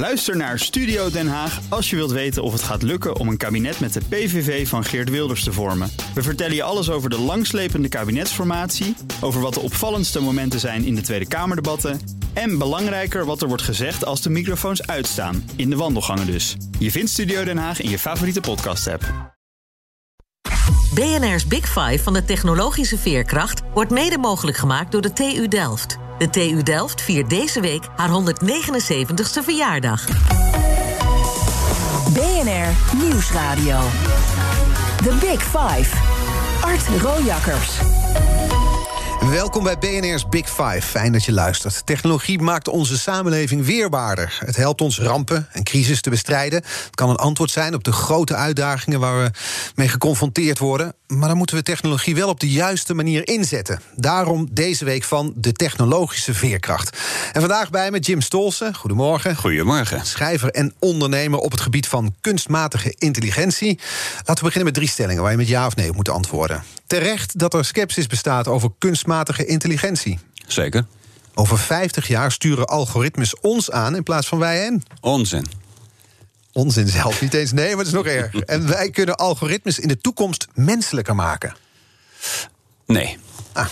Luister naar Studio Den Haag als je wilt weten of het gaat lukken om een kabinet met de PVV van Geert Wilders te vormen. We vertellen je alles over de langslepende kabinetsformatie, over wat de opvallendste momenten zijn in de Tweede Kamerdebatten en belangrijker wat er wordt gezegd als de microfoons uitstaan, in de wandelgangen dus. Je vindt Studio Den Haag in je favoriete podcast-app. BNR's Big Five van de technologische veerkracht wordt mede mogelijk gemaakt door de TU Delft. De TU Delft viert deze week haar 179ste verjaardag. BNR Nieuwsradio. The Big Five. Art Rojakkers. Welkom bij BNR's Big Five. Fijn dat je luistert. Technologie maakt onze samenleving weerbaarder. Het helpt ons rampen en crisis te bestrijden. Het kan een antwoord zijn op de grote uitdagingen waar we mee geconfronteerd worden. Maar dan moeten we technologie wel op de juiste manier inzetten. Daarom deze week van de technologische veerkracht. En vandaag bij me Jim Stolsen. Goedemorgen. Goedemorgen. Schrijver en ondernemer op het gebied van kunstmatige intelligentie. Laten we beginnen met drie stellingen waar je met ja of nee op moet antwoorden. Terecht dat er sceptisch bestaat over kunstmatige intelligentie. Zeker. Over 50 jaar sturen algoritmes ons aan in plaats van wij hen. Onzin. Onzin zelf niet eens. Nee, maar het is nog erger. En wij kunnen algoritmes in de toekomst menselijker maken. Nee. Ah,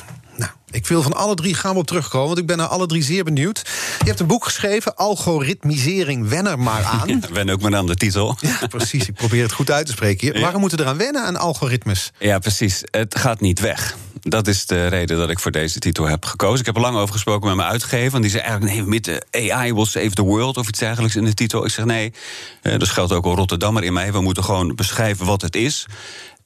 ik wil van alle drie gaan we op terugkomen, want ik ben naar alle drie zeer benieuwd. Je hebt een boek geschreven, Algoritmisering, wen er maar aan. Ja, wen ook maar aan de titel. Ja, precies. Ik probeer het goed uit te spreken hier. Ja. Waarom moeten we eraan wennen aan algoritmes? Ja, precies. Het gaat niet weg. Dat is de reden dat ik voor deze titel heb gekozen. Ik heb er lang over gesproken met mijn uitgever. En die zei eigenlijk, nee, met de AI will save the world... of iets dergelijks in de titel. Ik zeg, nee, eh, dat geldt ook al Rotterdammer in mij. We moeten gewoon beschrijven wat het is.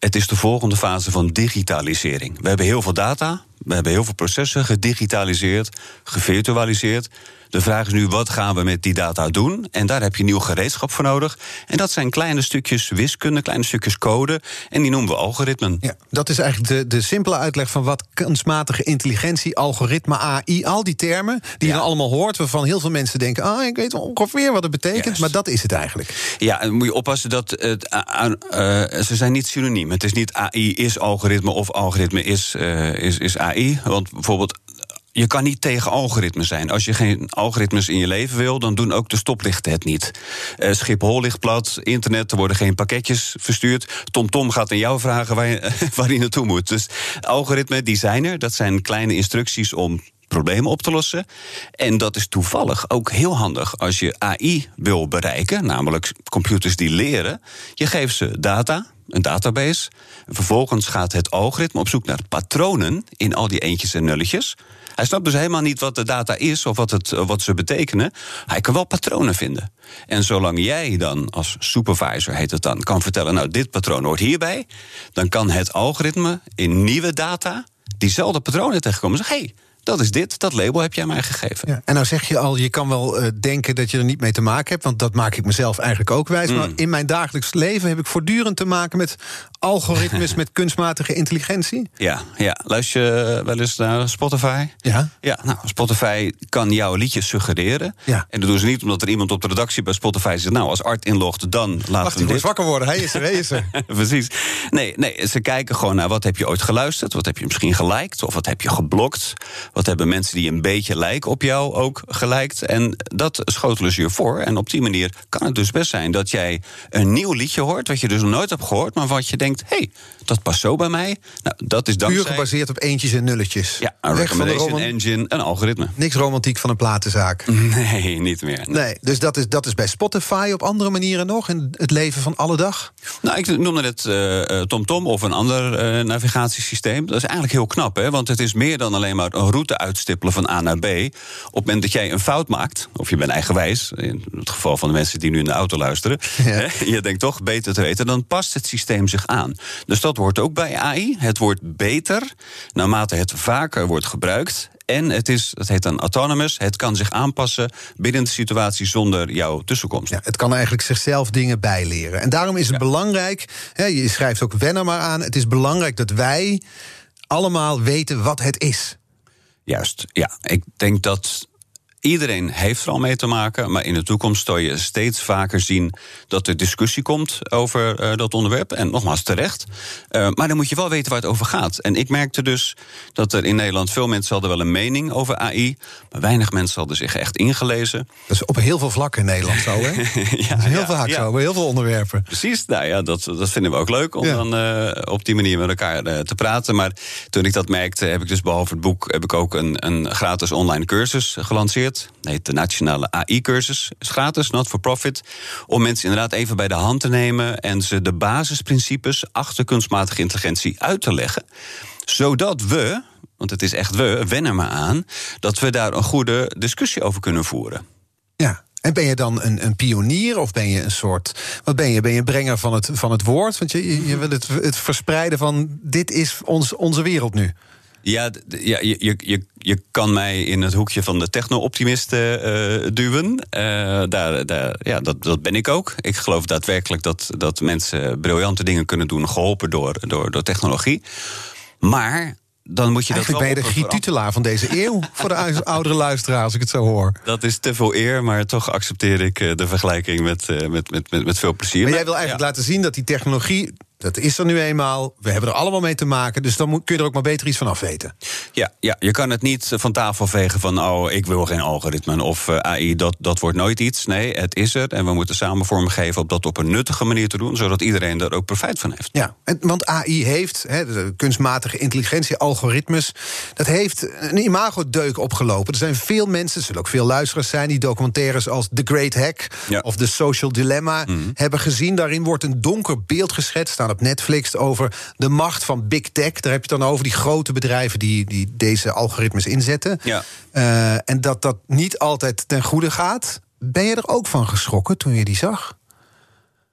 Het is de volgende fase van digitalisering. We hebben heel veel data, we hebben heel veel processen gedigitaliseerd, gevirtualiseerd. De vraag is nu, wat gaan we met die data doen? En daar heb je nieuw gereedschap voor nodig. En dat zijn kleine stukjes wiskunde, kleine stukjes code. En die noemen we algoritmen. Ja, dat is eigenlijk de, de simpele uitleg van wat kunstmatige intelligentie, algoritme, AI, al die termen die Ja. je allemaal hoort, waarvan heel veel mensen denken: ah, ik weet ongeveer wat het betekent, maar dat is het eigenlijk. Ja, en moet je oppassen dat het. eh, ze zijn niet synoniem. Het is niet AI is algoritme of algoritme is, eh, is, is AI. Want bijvoorbeeld. Je kan niet tegen algoritmes zijn. Als je geen algoritmes in je leven wil, dan doen ook de stoplichten het niet. Eh, Schiphol ligt plat, internet, er worden geen pakketjes verstuurd. TomTom gaat aan jou vragen waar je, waar je naartoe moet. Dus algoritmen, die zijn er. Dat zijn kleine instructies om problemen op te lossen. En dat is toevallig ook heel handig als je AI wil bereiken, namelijk computers die leren. Je geeft ze data, een database. En vervolgens gaat het algoritme op zoek naar patronen in al die eentjes en nulletjes. Hij snapt dus helemaal niet wat de data is of wat, het, wat ze betekenen. Hij kan wel patronen vinden. En zolang jij dan als supervisor, heet het dan, kan vertellen: Nou, dit patroon hoort hierbij. dan kan het algoritme in nieuwe data diezelfde patronen tegenkomen. Zeg, hé, hey, dat is dit, dat label heb jij mij gegeven. Ja. En nou zeg je al, je kan wel eh, denken dat je er niet mee te maken hebt, want dat maak ik mezelf eigenlijk ook wijs. Maar Mm. in mijn dagelijks leven heb ik voortdurend te maken met algoritmes, met kunstmatige intelligentie. Ja, ja. luister je wel eens naar Spotify? Ja. Ja, nou, Spotify kan jouw liedjes suggereren. Ja. En dat doen ze niet omdat er iemand op de redactie bij Spotify zegt... nou, als Art inlogt, dan laten Wacht, ik hem moet wakker worden. Hij is er, hij is er. Precies. Nee, nee, ze kijken gewoon naar wat heb je ooit geluisterd... wat heb je misschien geliked of wat heb je geblokt... wat hebben mensen die een beetje lijken op jou ook geliked... en dat schotelen ze je voor. En op die manier kan het dus best zijn dat jij een nieuw liedje hoort... wat je dus nog nooit hebt gehoord, maar wat je denkt... hé, hey, dat past zo bij mij. Nou, dat is Puur dankzij... gebaseerd op eentjes en nulletjes. Ja, een Weg recommendation engine, een algoritme. Niks romantiek van een platenzaak. Nee, niet meer. Nee, dus dat is, dat is bij Spotify op andere manieren nog in het leven van alle dag. Nou, ik noemde het eh, eh, TomTom of een ander eh, navigatiesysteem. Dat is eigenlijk heel knap, hè? want het is meer dan alleen maar een route uitstippelen van A naar B. Op het moment dat jij een fout maakt, of je bent eigenwijs, in het geval van de mensen die nu in de auto luisteren, hè, je denkt toch beter te weten, dan past het systeem zich aan. Dus dat wordt ook bij AI. Het wordt beter naarmate het vaker wordt gebruikt. En het is, dat heet dan autonomous. Het kan zich aanpassen binnen de situatie zonder jouw tussenkomst. Ja, het kan eigenlijk zichzelf dingen bijleren. En daarom is het belangrijk, hè, je schrijft ook Wenner maar aan... het is belangrijk dat wij allemaal weten wat het is. Juist, ja. Ik denk dat Iedereen heeft er al mee te maken, maar in de toekomst zul je steeds vaker zien dat er discussie komt over uh, dat onderwerp. En nogmaals terecht. Uh, maar dan moet je wel weten waar het over gaat. En ik merkte dus dat er in Nederland veel mensen hadden wel een mening over AI, maar weinig mensen hadden zich echt ingelezen. Dat is op heel veel vlakken in Nederland zo, hè? ja, heel ja, vaak zo, heel veel onderwerpen. Precies, nou ja, dat, dat vinden we ook leuk om dan uh, op die manier met elkaar te praten. Maar toen ik dat merkte, heb ik dus behalve het boek heb ik ook een, een gratis online cursus gelanceerd de Nationale AI-cursus. is gratis, not for profit. Om mensen inderdaad even bij de hand te nemen en ze de basisprincipes achter kunstmatige intelligentie uit te leggen. Zodat we, want het is echt we, wennen me aan, dat we daar een goede discussie over kunnen voeren. Ja, en ben je dan een, een, pionier of ben je een soort. Wat ben je? Ben je een brenger van het, van het woord? Want je, je wil het, het verspreiden van. Dit is ons, onze wereld nu. Ja, ja je, je, je kan mij in het hoekje van de techno-optimisten uh, duwen. Uh, daar, daar, ja, dat, dat ben ik ook. Ik geloof daadwerkelijk dat, dat mensen briljante dingen kunnen doen, geholpen door, door, door technologie. Maar dan moet je Eigenlijk dat ben je de Giet van deze eeuw... voor de oudere luisteraar, als ik het zo hoor. Dat is te veel eer, maar toch accepteer ik eh, de vergelijking met, met, met, met, met veel plezier. Maar jij wil eigenlijk laten zien dat die technologie dat is er nu eenmaal. We hebben er allemaal mee te maken. Dus dan moet, kun je er ook maar beter iets van afweten. Ja, ja, je kan het niet van tafel vegen van... oh, ik wil geen algoritmen of uh, eh, AI, dat, dat wordt nooit iets. Nee, het is er. En we moeten samen vormgeven om dat op een nuttige manier te doen... zodat iedereen er ook profijt van heeft. Ja, want AI heeft, de kunstmatige intelligentie, algoritmes... dat heeft een imagodeuk opgelopen. Er zijn veel mensen, er zullen ook veel luisteraars zijn... die documentaires als The Great Hack of The Social Dilemma mhm. hebben gezien. Daarin wordt een donker beeld geschetst op Netflix over de macht van big tech. Daar heb je het dan over die grote bedrijven die, die deze algoritmes inzetten. Ja. Uh, en dat dat niet altijd ten goede gaat. Ben je er ook van geschrokken toen je die zag?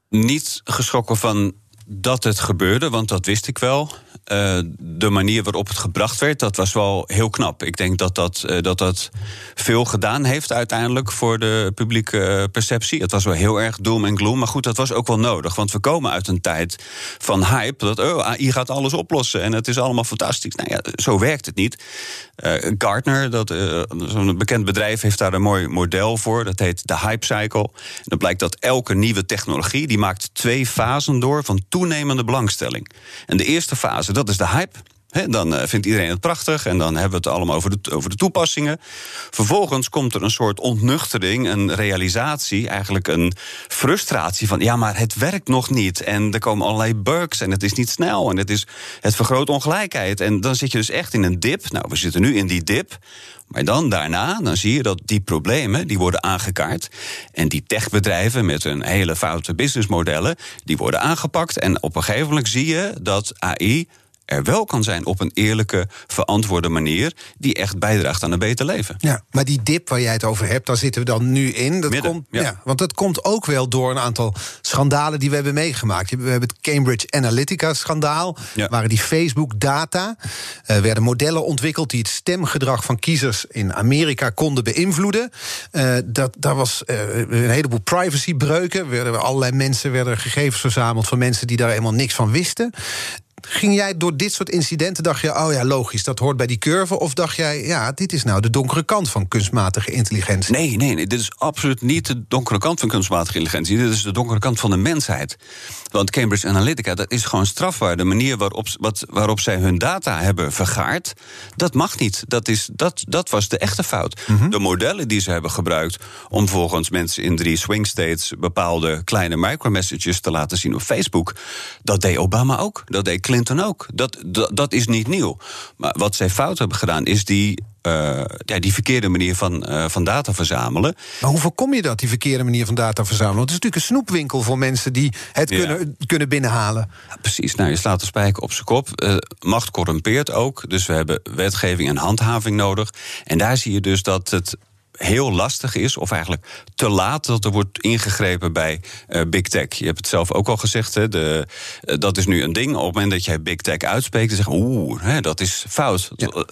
Niet geschrokken van dat het gebeurde, want dat wist ik wel. Uh, de manier waarop het gebracht werd, dat was wel heel knap. Ik denk dat dat, uh, dat dat veel gedaan heeft uiteindelijk voor de publieke uh, perceptie. Het was wel heel erg doom en gloom, maar goed, dat was ook wel nodig. Want we komen uit een tijd van hype, dat oh, AI gaat alles oplossen en het is allemaal fantastisch. Nou ja, zo werkt het niet. Gartner, dat, zo'n bekend bedrijf, heeft daar een mooi model voor. Dat heet de hype cycle. En dan blijkt dat elke nieuwe technologie, die maakt twee fasen door van toenemende belangstelling. En de eerste fase, dat is de hype. dan uh, vindt iedereen het prachtig en dan hebben we het allemaal over de, over de toepassingen. Vervolgens komt er een soort ontnuchtering, een realisatie, eigenlijk een frustratie van ja, maar het werkt nog niet. En er komen allerlei bugs en het is niet snel en het, is, het vergroot ongelijkheid. En dan zit je dus echt in een dip. Nou, we zitten nu in die dip. Maar dan daarna, dan zie je dat die problemen die worden aangekaart. En die techbedrijven met hun hele foute businessmodellen, die worden aangepakt. En op een gegeven moment zie je dat AI er wel kan zijn op een eerlijke, verantwoorde manier. die echt bijdraagt aan een beter leven. Ja, maar die dip waar jij het over hebt, daar zitten we dan nu in. Dat komt, ja. want dat komt ook wel door een aantal schandalen die we hebben meegemaakt. We hebben het Cambridge Analytica-schandaal. Ja. Waren die Facebook-data. Er uh, werden modellen ontwikkeld die het stemgedrag van kiezers in Amerika konden beïnvloeden. Uh, dat, daar was uh, een heleboel privacybreuken. Werden, allerlei mensen werden gegevens verzameld van mensen die daar helemaal niks van wisten. Ging jij door dit soort incidenten, dacht je, oh ja, logisch, dat hoort bij die curve? Of dacht jij, ja, dit is nou de donkere kant van kunstmatige intelligentie? Nee, nee, nee, dit is absoluut niet de donkere kant van kunstmatige intelligentie. Dit is de donkere kant van de mensheid. Want Cambridge Analytica, dat is gewoon strafbaar. De manier waarop, wat, waarop zij hun data hebben vergaard, dat mag niet. Dat, is, dat, dat was de echte fout. Mhm. De modellen die ze hebben gebruikt om volgens mensen in drie swing states bepaalde kleine micromessages te laten zien op Facebook, dat deed Obama ook. Dat deed Clinton ook. Dat, dat, dat is niet nieuw. Maar wat zij fout hebben gedaan, is die uh, ja, die verkeerde manier van, uh, van data verzamelen. Maar hoe voorkom je dat, die verkeerde manier van data verzamelen? Want het is natuurlijk een snoepwinkel voor mensen die het kunnen, kunnen binnenhalen. Ja, precies, nou, je slaat de spijker op zijn kop. Uh, macht corrumpeert ook, dus we hebben wetgeving en handhaving nodig. En daar zie je dus dat het heel lastig is, of eigenlijk te laat dat er wordt ingegrepen bij uh, big tech. Je hebt het zelf ook al gezegd, hè, de, uh, dat is nu een ding. Op het moment dat jij big tech uitspreekt, dan zeggen oeh, hè, dat is fout. Ja. Uh,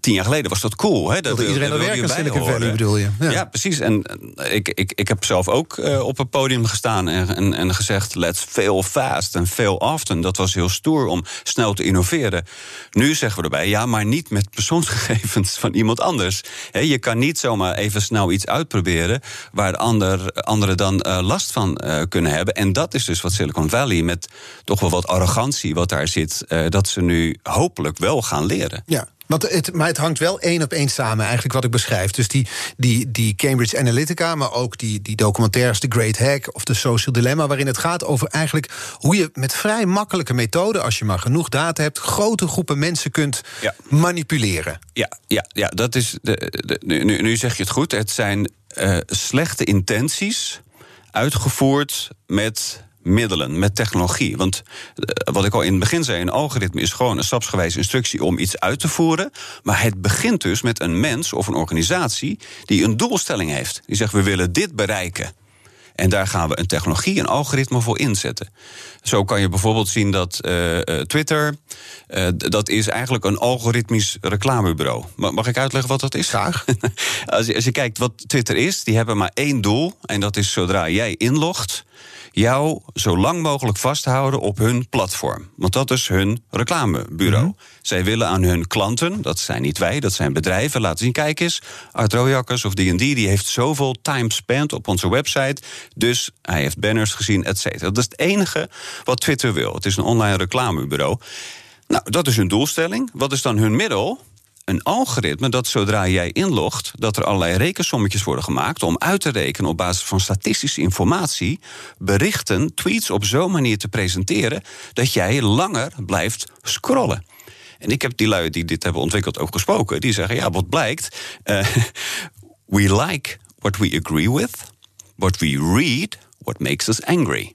tien jaar geleden was dat cool. Hè, dat, dat iedereen werken Silicon Valley, bedoel je? Ja, ja precies. En ik, ik, ik heb zelf ook op een podium gestaan en, en, en gezegd, let's fail fast en fail often. Dat was heel stoer om snel te innoveren. Nu zeggen we erbij, ja, maar niet met persoonsgegevens van iemand anders. He, je kan niet zomaar even even snel iets uitproberen waar ander, anderen dan uh, last van uh, kunnen hebben. En dat is dus wat Silicon Valley met toch wel wat arrogantie wat daar zit, uh, dat ze nu hopelijk wel gaan leren. Ja. Want het, maar het hangt wel één op één samen, eigenlijk wat ik beschrijf. Dus die, die, die Cambridge Analytica, maar ook die, die documentaires, The Great Hack of The Social Dilemma, waarin het gaat over eigenlijk hoe je met vrij makkelijke methoden, als je maar genoeg data hebt, grote groepen mensen kunt ja. manipuleren. Ja, ja, ja dat is. De, de, nu, nu zeg je het goed. Het zijn uh, slechte intenties uitgevoerd met middelen, met technologie. Want uh, wat ik al in het begin zei, een algoritme is gewoon een stapsgewijze instructie om iets uit te voeren. Maar het begint dus met een mens of een organisatie die een doelstelling heeft. Die zegt: we willen dit bereiken. En daar gaan we een technologie, een algoritme voor inzetten. Zo kan je bijvoorbeeld zien dat uh, Twitter. Uh, dat is eigenlijk een algoritmisch reclamebureau. Mag ik uitleggen wat dat is? Graag. als, je, als je kijkt wat Twitter is, die hebben maar één doel. En dat is zodra jij inlogt jou zo lang mogelijk vasthouden op hun platform. Want dat is hun reclamebureau. Mm -hmm. Zij willen aan hun klanten, dat zijn niet wij, dat zijn bedrijven, laten zien: kijk eens, Art Rojakkers of D&D, die heeft zoveel time spent op onze website. Dus hij heeft banners gezien, et cetera. Dat is het enige wat Twitter wil. Het is een online reclamebureau. Nou, dat is hun doelstelling. Wat is dan hun middel? Een algoritme dat zodra jij inlogt, dat er allerlei rekensommetjes worden gemaakt om uit te rekenen op basis van statistische informatie berichten, tweets op zo'n manier te presenteren dat jij langer blijft scrollen. En ik heb die lui die dit hebben ontwikkeld ook gesproken. Die zeggen: ja, wat blijkt? Uh, we like what we agree with. What we read, what makes us angry.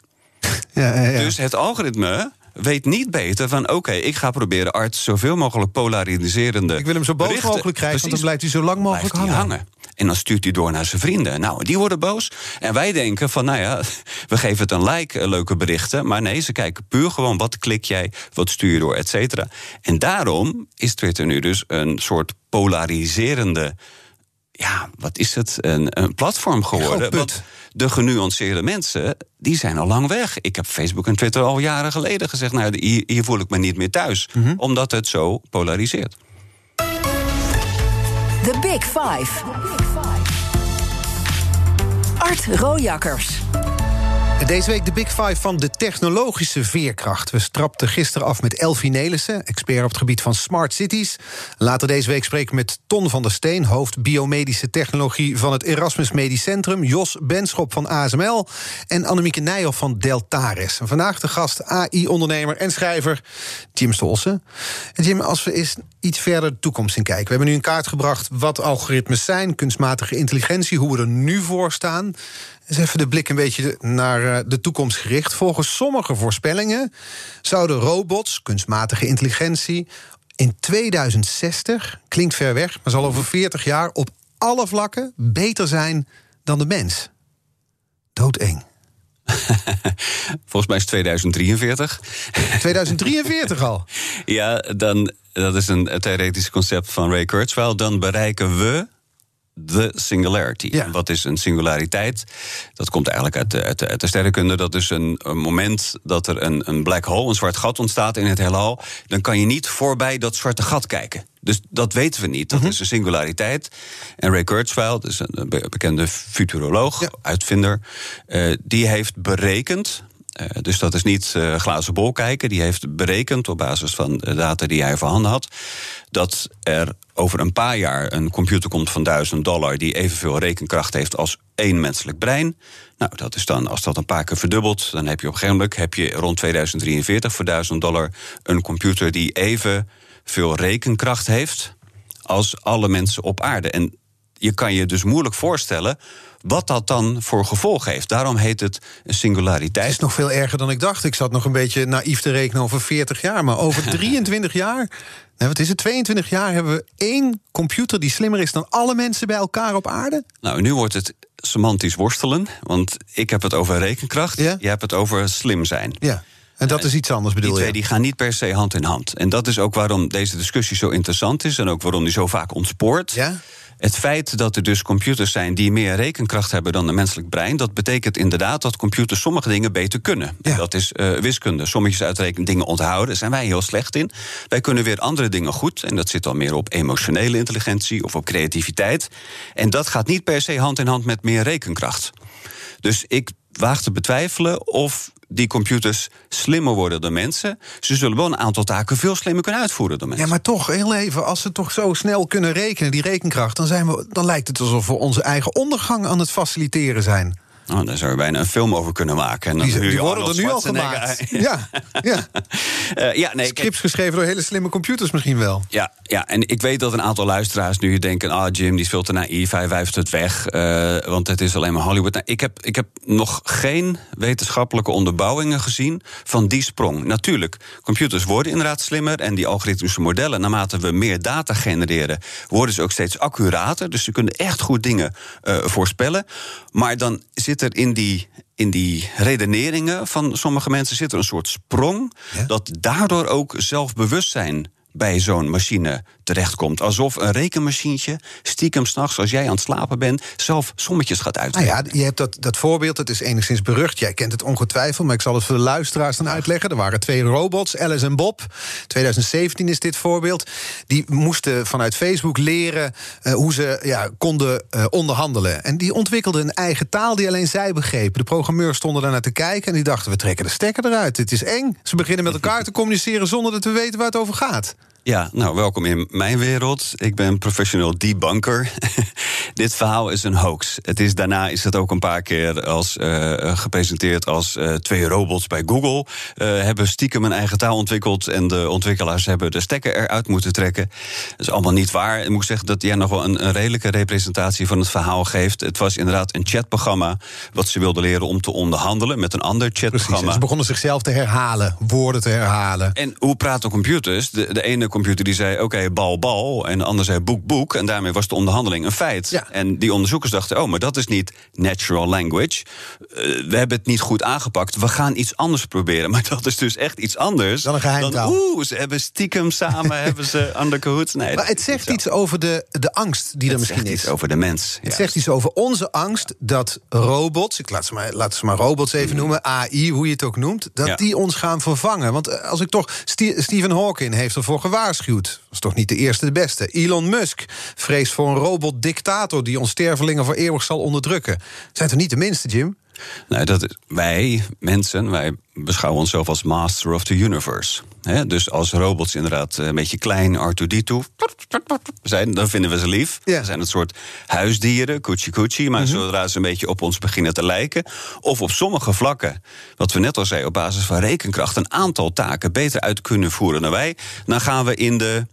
Ja, ja, ja. Dus het algoritme weet niet beter van... oké, okay, ik ga proberen arts zoveel mogelijk polariserende Ik wil hem zo boos mogelijk krijgen, want dan blijft hij zo lang mogelijk hangen. hangen. En dan stuurt hij door naar zijn vrienden. Nou, die worden boos. En wij denken van, nou ja, we geven het een like, eh, leuke berichten. Maar nee, ze kijken puur gewoon, wat klik jij, wat stuur je door, et cetera. En daarom is Twitter nu dus een soort polariserende... ja, wat is het, een, een platform geworden... Wat, de genuanceerde mensen, die zijn al lang weg. Ik heb Facebook en Twitter al jaren geleden gezegd... nou, hier, hier voel ik me niet meer thuis, mm -hmm. omdat het zo polariseert. The Big Five. Art Rojakkers. Deze week de Big Five van de technologische veerkracht. We strapten gisteren af met Elfie Nelissen, expert op het gebied van smart cities. Later deze week spreken we met Ton van der Steen, hoofd biomedische technologie van het Erasmus Medisch Centrum. Jos Benschop van ASML en Annemieke Nijhoff van Deltares. En vandaag de gast AI-ondernemer en schrijver Jim Stolsen. En Jim, als we eens iets verder de toekomst in kijken. We hebben nu in kaart gebracht wat algoritmes zijn, kunstmatige intelligentie, hoe we er nu voor staan. Eens even de blik een beetje naar de toekomst gericht. Volgens sommige voorspellingen zouden robots, kunstmatige intelligentie, in 2060, klinkt ver weg, maar zal over 40 jaar op alle vlakken beter zijn dan de mens. Doodeng. Volgens mij is 2043. 2043 al? ja, dan, dat is een theoretisch concept van Ray Kurzweil. Dan bereiken we de singularity. Ja. Wat is een singulariteit? Dat komt eigenlijk uit de, uit de, uit de sterrenkunde. Dat is een, een, moment dat er een, een black hole, een zwart gat ontstaat in het heelal. Dan kan je niet voorbij dat zwarte gat kijken. Dus dat weten we niet. Dat mm -hmm. is een singulariteit. En Ray Kurzweil, dus een bekende futuroloog, ja. uitvinder, uh, die heeft berekend. Uh, dus dat is niet uh, glazen bol kijken. Die heeft berekend op basis van de data die hij voorhanden had. dat er over een paar jaar een computer komt van 1000 dollar. die evenveel rekenkracht heeft als één menselijk brein. Nou, dat is dan, als dat een paar keer verdubbelt. dan heb je op een gegeven moment heb je rond 2043 voor 1000 dollar. een computer die evenveel rekenkracht heeft. als alle mensen op aarde. En je kan je dus moeilijk voorstellen wat dat dan voor gevolg heeft. Daarom heet het een singulariteit. Het is nog veel erger dan ik dacht. Ik zat nog een beetje naïef te rekenen over 40 jaar. Maar over 23 jaar, nou, wat is het, 22 jaar... hebben we één computer die slimmer is dan alle mensen bij elkaar op aarde? Nou, nu wordt het semantisch worstelen. Want ik heb het over rekenkracht, ja? je hebt het over slim zijn. Ja. En dat is iets anders, bedoel die twee? Die gaan niet per se hand in hand. En dat is ook waarom deze discussie zo interessant is... en ook waarom die zo vaak ontspoort. Ja? Het feit dat er dus computers zijn die meer rekenkracht hebben dan een menselijk brein, dat betekent inderdaad dat computers sommige dingen beter kunnen. Ja. Dat is uh, wiskunde. Sommetjes uitrekenen, dingen onthouden, daar zijn wij heel slecht in. Wij kunnen weer andere dingen goed. En dat zit al meer op emotionele intelligentie of op creativiteit. En dat gaat niet per se hand in hand met meer rekenkracht. Dus ik waag te betwijfelen of die computers slimmer worden dan mensen. Ze zullen wel een aantal taken veel slimmer kunnen uitvoeren dan mensen. Ja, maar toch, heel even, als ze toch zo snel kunnen rekenen, die rekenkracht, dan, zijn we, dan lijkt het alsof we onze eigen ondergang aan het faciliteren zijn. Nou, daar zou je bijna een film over kunnen maken. En dan die, die worden er nu al gemaakt. Ja, ja. Eh, ja, nee, Scripts geschreven door hele slimme computers misschien wel. Ja, ja, en ik weet dat een aantal luisteraars nu denken... ah, Jim, die is veel te naïef, hij wijft het weg... eh, want het is alleen maar Hollywood. Nou, ik, heb, ik heb nog geen wetenschappelijke onderbouwingen gezien van die sprong. Natuurlijk, computers worden inderdaad slimmer... en die algoritmische modellen, naarmate we meer data genereren... worden ze ook steeds accurater, dus ze kunnen echt goed dingen eh, voorspellen. Maar dan zit er in die in die redeneringen van sommige mensen zit er een soort sprong. Ja. Dat daardoor ook zelfbewustzijn bij zo'n machine terechtkomt. Alsof een rekenmachientje stiekem s'nachts, als jij aan het slapen bent, zelf sommetjes gaat Nou uitrekenen. ja, je hebt dat, dat voorbeeld, dat is enigszins berucht. Jij kent het ongetwijfeld, maar ik zal het voor de luisteraars dan uitleggen. Er waren twee robots, Alice en Bob. 2017 is dit voorbeeld. Die moesten vanuit Facebook leren eh, hoe ze ja, konden eh, onderhandelen. En die ontwikkelden een eigen taal die alleen zij begrepen. De programmeurs stonden daarnaar te kijken en die dachten... we trekken de stekker eruit, dit is eng. Ze beginnen met elkaar te communiceren zonder dat we weten waar het over gaat. Ja, nou, welkom in mijn wereld. Ik ben professioneel debunker. Dit verhaal is een hoax. Het is, daarna is het ook een paar keer als, eh, gepresenteerd als eh, twee robots bij Google. eh, hebben stiekem een eigen taal ontwikkeld... en de ontwikkelaars hebben de stekker eruit moeten trekken. Dat is allemaal niet waar. Ik moet zeggen dat jij nog wel een, een redelijke representatie van het verhaal geeft. Het was inderdaad een chatprogramma... wat ze wilden leren om te onderhandelen met een ander Precies, chatprogramma. en ze begonnen zichzelf te herhalen, woorden te herhalen. En hoe praten computers? De, de ene computer die zei, oké, bal, bal. En de ander zei, boek, boek. En daarmee was de onderhandeling een feit. Ja. En die onderzoekers dachten, oh, maar dat is niet natural language. Eh, we hebben het niet goed aangepakt. We gaan iets anders proberen. Maar dat is dus echt iets anders. Dan een geheimtaal. Oeh, ze hebben stiekem samen, hebben ze under cahoots. Nee, Maar het zegt iets over de, de angst die er Het misschien zegt is. iets over de mens. Het ja. zegt iets over onze angst dat robots, ik laat ze maar, laat ze maar robots even noemen, AI, hoe je het ook noemt, dat Ja. die ons gaan vervangen. Want eh, als ik toch, Ste- Stephen Hawking heeft ervoor gewaarschuwd. Dat is toch niet de eerste de beste. Elon Musk vreest voor een robot-dictator die ons stervelingen voor eeuwig zal onderdrukken. Zijn toch niet de minste, Jim? Nou, dat is, wij, mensen, wij beschouwen onszelf als master of the universe. Hè, dus als robots inderdaad eh, een beetje klein, R2-D2 zijn, dan vinden we ze lief. Ja. Ze zijn een soort huisdieren, koetsie koetsie. Maar zodra ze een beetje op ons beginnen te lijken... of op sommige vlakken, wat we net al zeiden... op basis van rekenkracht een aantal taken beter uit kunnen voeren dan wij... dan gaan we in de...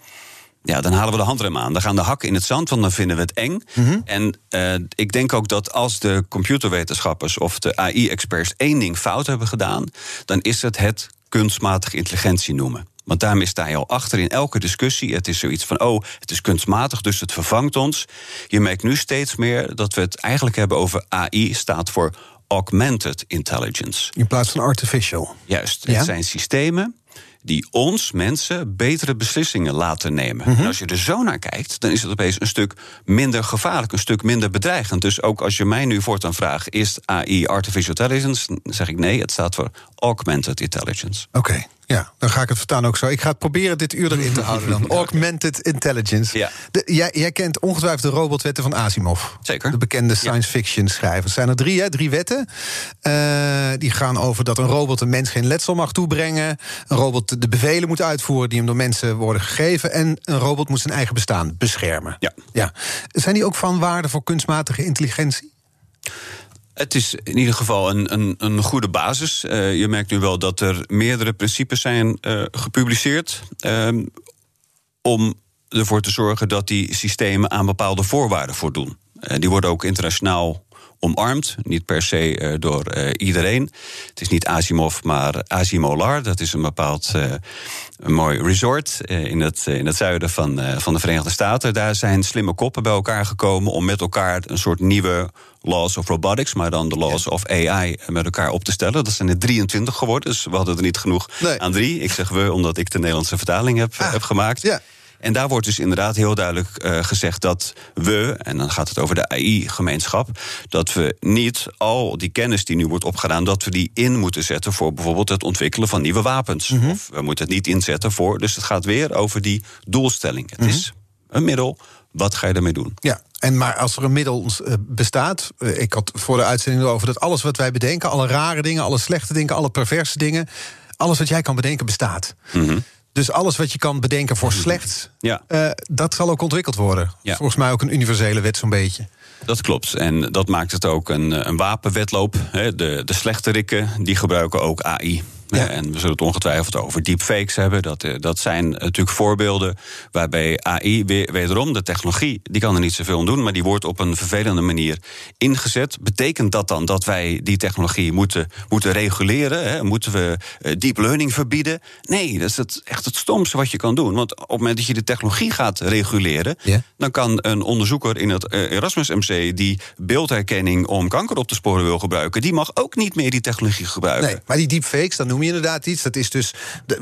Ja, dan halen we de handrem aan. Dan gaan de hakken in het zand, want dan vinden we het eng. En eh, ik denk ook dat als de computerwetenschappers of de AI-experts één ding fout hebben gedaan, dan is het het kunstmatige intelligentie noemen. Want daarmee sta je al achter in elke discussie. Het is zoiets van, oh, het is kunstmatig, dus het vervangt ons. Je merkt nu steeds meer dat we het eigenlijk hebben over AI, staat voor augmented intelligence. In plaats van artificial. Juist, Ja. het zijn systemen die ons mensen betere beslissingen laten nemen. Mhm. En als je er zo naar kijkt, dan is het opeens een stuk minder gevaarlijk, een stuk minder bedreigend. Dus ook als je mij nu voortaan vraagt: is AI artificial intelligence? Dan zeg ik nee, het staat voor augmented intelligence. Oké, ja, dan ga ik het vertaan ook zo. Ik ga het proberen dit uur erin te houden dan. Augmented intelligence. Ja. De, jij, jij kent ongetwijfeld de robotwetten van Asimov. Zeker. De bekende science fiction schrijvers. Er zijn er drie, hè? Drie wetten. Eh, die gaan over dat een robot een mens geen letsel mag toebrengen. Een robot de bevelen moet uitvoeren die hem door mensen worden gegeven. En een robot moet zijn eigen bestaan beschermen. Ja. ja. Zijn die ook van waarde voor kunstmatige intelligentie? Het is in ieder geval een, een, een goede basis. Eh, je merkt nu wel dat er meerdere principes zijn eh, gepubliceerd. ehm, om ervoor te zorgen dat die systemen aan bepaalde voorwaarden voldoen. Eh, die worden ook internationaal omarmd. Niet per se eh, door eh, iedereen. Het is niet Asimov, maar Asimolar. Dat is een bepaald eh, een mooi resort in, het, in het zuiden van, van de Verenigde Staten. Daar zijn slimme koppen bij elkaar gekomen om met elkaar een soort nieuwe laws of robotics, maar dan de laws of AI met elkaar op te stellen. Dat zijn er 23 geworden, dus we hadden er niet genoeg Nee. aan drie. Ik zeg we, omdat ik de Nederlandse vertaling heb, Ah, heb gemaakt. ja. En daar wordt dus inderdaad heel duidelijk eh, gezegd dat we, en dan gaat het over de AI-gemeenschap, dat we niet al die kennis die nu wordt opgedaan, dat we die in moeten zetten voor bijvoorbeeld het ontwikkelen van nieuwe wapens. Mhm. Of we moeten het niet inzetten voor. Dus het gaat weer over die doelstelling. Het Mhm. is een middel. Wat ga je ermee doen? Ja, en maar als er een middel eh, bestaat. eh, ik had voor de uitzending erover dat alles wat wij bedenken, alle rare dingen, alle slechte dingen, alle perverse dingen, alles wat jij kan bedenken bestaat. Dus alles wat je kan bedenken voor slechts, Mhm. Ja. eh, dat zal ook ontwikkeld worden. Ja. Volgens mij ook een universele wet, zo'n beetje. Dat klopt. En dat maakt het ook een, eh, een wapenwetloop. De, de slechterikken die gebruiken ook AI. Ja. En we zullen het ongetwijfeld over deepfakes hebben. Dat, eh, dat zijn natuurlijk voorbeelden waarbij AI, weer, wederom de technologie, die kan er niet zoveel aan doen, maar die wordt op een vervelende manier ingezet. Betekent dat dan dat wij die technologie moeten, moeten reguleren? Hè? Moeten we eh, deep learning verbieden? Nee, dat is het, echt het stomste wat je kan doen. Want op het moment dat je de technologie gaat reguleren, Ja. dan kan een onderzoeker in het eh, Erasmus MC die beeldherkenning om kanker op te sporen wil gebruiken, die mag ook niet meer die technologie gebruiken. Nee, maar die deepfakes, dan noem je inderdaad iets. Dat is dus.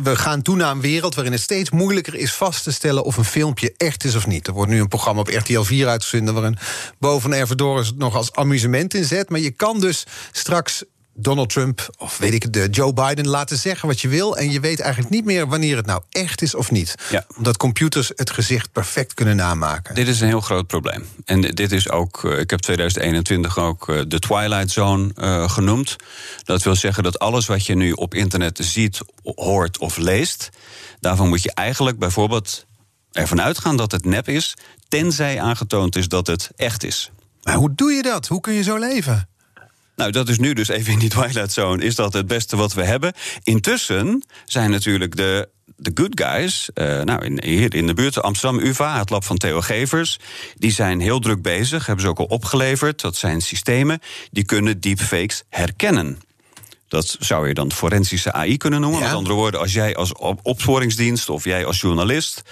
we gaan toe naar een wereld waarin het steeds moeilijker is vast te stellen of een filmpje echt is of niet. Er wordt nu een programma op RTL 4 uitgezonden waarin boven Ervedorus het nog als amusement inzet. Maar je kan dus straks. Donald Trump of weet ik de Joe Biden laten zeggen wat je wil. En je weet eigenlijk niet meer wanneer het nou echt is of niet. Ja. Omdat computers het gezicht perfect kunnen namaken. Dit is een heel groot probleem. En dit is ook, eh, ik heb 2021 ook eh, de Twilight Zone eh, genoemd. Dat wil zeggen dat alles wat je nu op internet ziet, hoort of leest, daarvan moet je eigenlijk bijvoorbeeld ervan uitgaan dat het nep is, tenzij aangetoond is dat het echt is. Maar hoe doe je dat? Hoe kun je zo leven? Nou, dat is nu dus even in die Twilight Zone. Is dat het beste wat we hebben? Intussen zijn natuurlijk de, de good guys... eh, nou, in, hier in de buurt Amsterdam UvA, het lab van Theo Gevers... die zijn heel druk bezig, hebben ze ook al opgeleverd. Dat zijn systemen die kunnen deepfakes herkennen. Dat zou je dan forensische AI kunnen noemen. Ja. Met andere woorden, als jij als op- opsporingsdienst of jij als journalist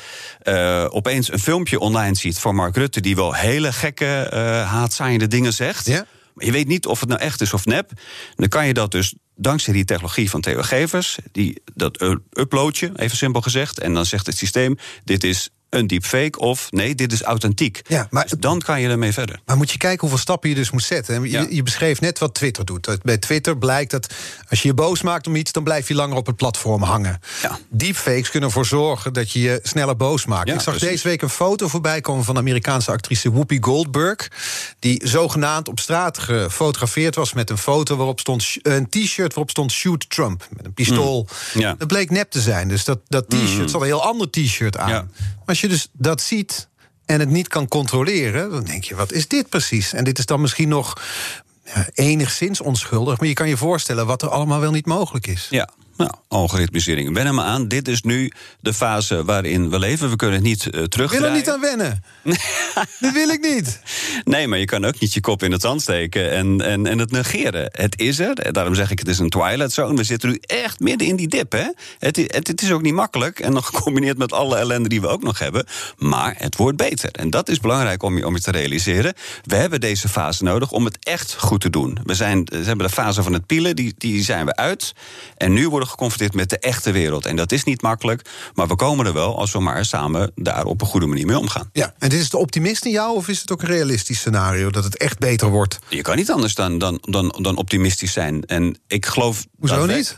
eh, opeens een filmpje online ziet van Mark Rutte die wel hele gekke, eh haatzaaiende dingen zegt. Ja. Je weet niet of het nou echt is of nep. Dan kan je dat dus dankzij die technologie van Theo Gevers, die, dat u- upload je, even simpel gezegd. En dan zegt het systeem: dit is een deepfake of nee, dit is authentiek. Ja, maar- Dus dan kan je ermee verder. Maar moet je kijken hoeveel stappen je dus moet zetten. En Je, Ja. je beschreef net wat Twitter doet. Bij Twitter blijkt dat als je je boos maakt om iets... dan blijf je langer op het platform hangen. Ja. Deepfakes kunnen ervoor zorgen dat je je sneller boos maakt. Ja, Ik zag precies. deze week een foto voorbij komen... van de Amerikaanse actrice Whoopi Goldberg... die zogenaamd op straat gefotografeerd was met een foto... waarop stond een t-shirt waarop stond Shoot Trump. Met een pistool. Mm. Ja. Dat bleek nep te zijn. Dus dat, dat t-shirt zat een heel ander t-shirt aan. Maar als je dus dat ziet en het niet kan controleren, dan denk je: wat is dit precies? En dit is dan misschien nog enigszins onschuldig, maar je kan je voorstellen wat er allemaal wel niet mogelijk is. Ja, nou, algoritmisering. Wen er maar aan. Dit is nu de fase waarin we leven. We kunnen het niet eh Ik terugdraaien. wil er niet aan wennen. dat wil ik niet. Nee, maar je kan ook niet je kop in het zand steken en, en, en het negeren. Het is er. Daarom zeg ik, het is een twilight zone. We zitten nu echt midden in die dip. Hè? Het, het, het is ook niet makkelijk. En nog gecombineerd met alle ellende die we ook nog hebben. Maar het wordt beter. En dat is belangrijk om je, om je te realiseren. We hebben deze fase nodig om het echt goed te doen. We, zijn, we hebben de fase van het pielen, die, die zijn we uit. En nu worden geconfronteerd met de echte wereld. En dat is niet makkelijk. Maar we komen er wel als we maar samen daar op een goede manier mee omgaan. Ja, en dit is de optimist in jou, of is het ook een realistisch scenario dat het echt beter wordt? Je kan niet anders dan, dan, dan, dan optimistisch zijn. En ik geloof. Hoezo dat niet?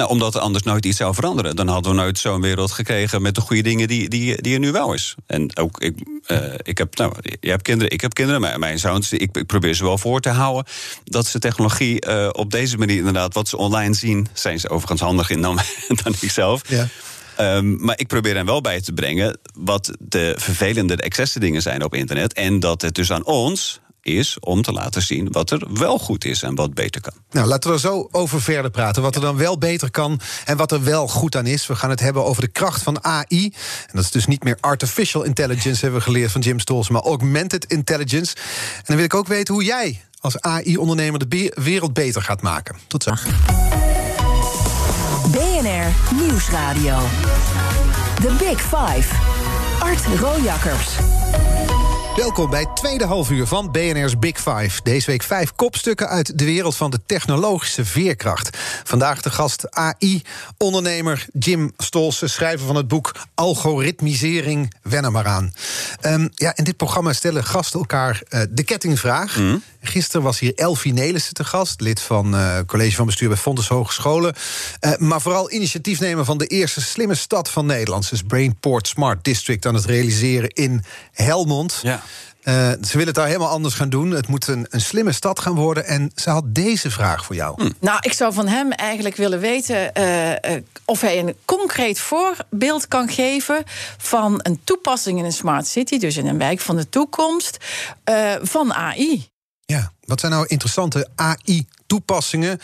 Nou, omdat er anders nooit iets zou veranderen. Dan hadden we nooit zo'n wereld gekregen met de goede dingen die, die, die er nu wel is. En ook, ik, eh, ik heb, nou, jij hebt kinderen, ik heb kinderen, mijn, mijn zoons, ik, ik probeer ze wel voor te houden. Dat ze technologie eh, op deze manier inderdaad, wat ze online zien, zijn ze overigens handig in dan, dan ik zelf. Ja. Ehm, maar ik probeer hen wel bij te brengen wat de vervelende, de excesse dingen zijn op internet. En dat het dus aan ons is om te laten zien wat er wel goed is en wat beter kan. Nou, laten we er zo over verder praten. Wat er dan wel beter kan en wat er wel goed aan is. We gaan het hebben over de kracht van AI. En dat is dus niet meer artificial intelligence, hebben we geleerd van Jim Stolz, maar augmented intelligence. En dan wil ik ook weten hoe jij als AI-ondernemer de wereld beter gaat maken. Tot zo. BNR Nieuwsradio. The Big Five. Art Rojakkers. Welkom bij het tweede halfuur van BNR's Big Five. Deze week vijf kopstukken uit de wereld van de technologische veerkracht. Vandaag de gast AI-ondernemer Jim Stolsen, schrijver van het boek Algoritmisering, wen er maar aan. Um, ja, in dit programma stellen gasten elkaar uh, de kettingvraag. Mm. Gisteren was hier Elfie Nelissen te gast, lid van uh, college van bestuur bij Fontes Hogescholen. Uh, maar vooral initiatiefnemer van de eerste slimme stad van Nederland. Dus Brainport Smart District aan het realiseren in Helmond. Ja. Uh, ze willen het daar helemaal anders gaan doen. Het moet een, een slimme stad gaan worden. En ze had deze vraag voor jou. Hm. Nou, ik zou van hem eigenlijk willen weten uh, uh, of hij een concreet voorbeeld kan geven van een toepassing in een smart city, dus in een wijk van de toekomst, van AI. Ja, wat zijn nou interessante AI-toepassingen,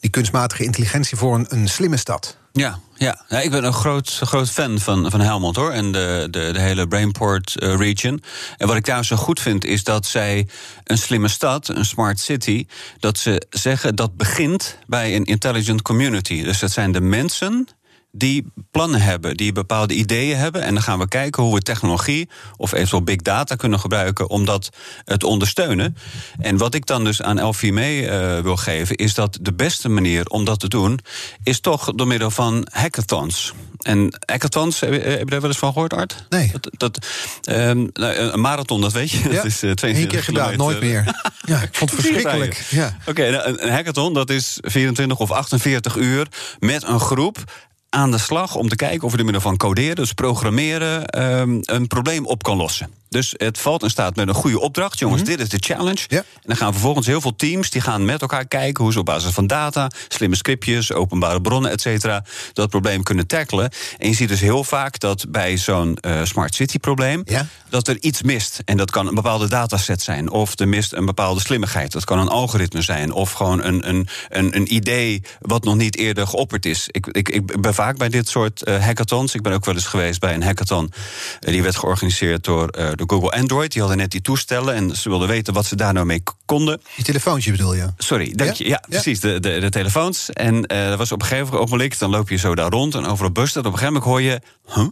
die kunstmatige intelligentie voor een, een slimme stad? Ja, ja. ja, ik ben een groot, groot fan van, van Helmond hoor. En de, de, de hele Brainport uh, region. En wat ik daar zo goed vind, is dat zij een slimme stad, een smart city, dat ze zeggen dat begint bij een intelligent community. Dus dat zijn de mensen die plannen hebben, die bepaalde ideeën hebben. En dan gaan we kijken hoe we technologie of eventueel big data kunnen gebruiken om dat eh, te ondersteunen. En wat ik dan dus aan Elfie mee uh, wil geven, is dat de beste manier om dat te doen, is toch door middel van hackathons. En hackathons, heb je, heb je daar wel eens van gehoord, Art? Nee. Dat, dat um, een marathon, dat weet je. Ja, dat is uh, 22 Eén keer gedaan, nooit meer. Ja, ik vond het verschrikkelijk. Ja. Oké, okay, nou, een hackathon, dat is 24 of 48 uur met een groep aan de slag om te kijken of we door middel van coderen, dus programmeren, um, een probleem op kan lossen. Dus het valt in staat met een goede opdracht. Jongens, mm -hmm. dit is de challenge. Ja. En dan gaan vervolgens heel veel teams die gaan met elkaar kijken hoe ze op basis van data, slimme scriptjes, openbare bronnen, et cetera, dat probleem kunnen tackelen. En je ziet dus heel vaak dat bij zo'n uh, smart city probleem ja. dat er iets mist. En dat kan een bepaalde dataset zijn. Of er mist een bepaalde slimmigheid. Dat kan een algoritme zijn. Of gewoon een, een, een, een idee wat nog niet eerder geopperd is. Ik, ik, ik ben vaak bij dit soort uh, hackathons. Ik ben ook wel eens geweest bij een hackathon. Uh, die werd georganiseerd door de Google Android. Die hadden net die toestellen en ze wilden weten wat ze daar nou mee konden. Die telefoontje bedoel je? Sorry, dank ja? je. Ja, precies, de, de, de telefoons. En dat was op een gegeven ogenblik, dan loop je zo daar rond en overal bus dat. Op een gegeven moment hoor je, huh,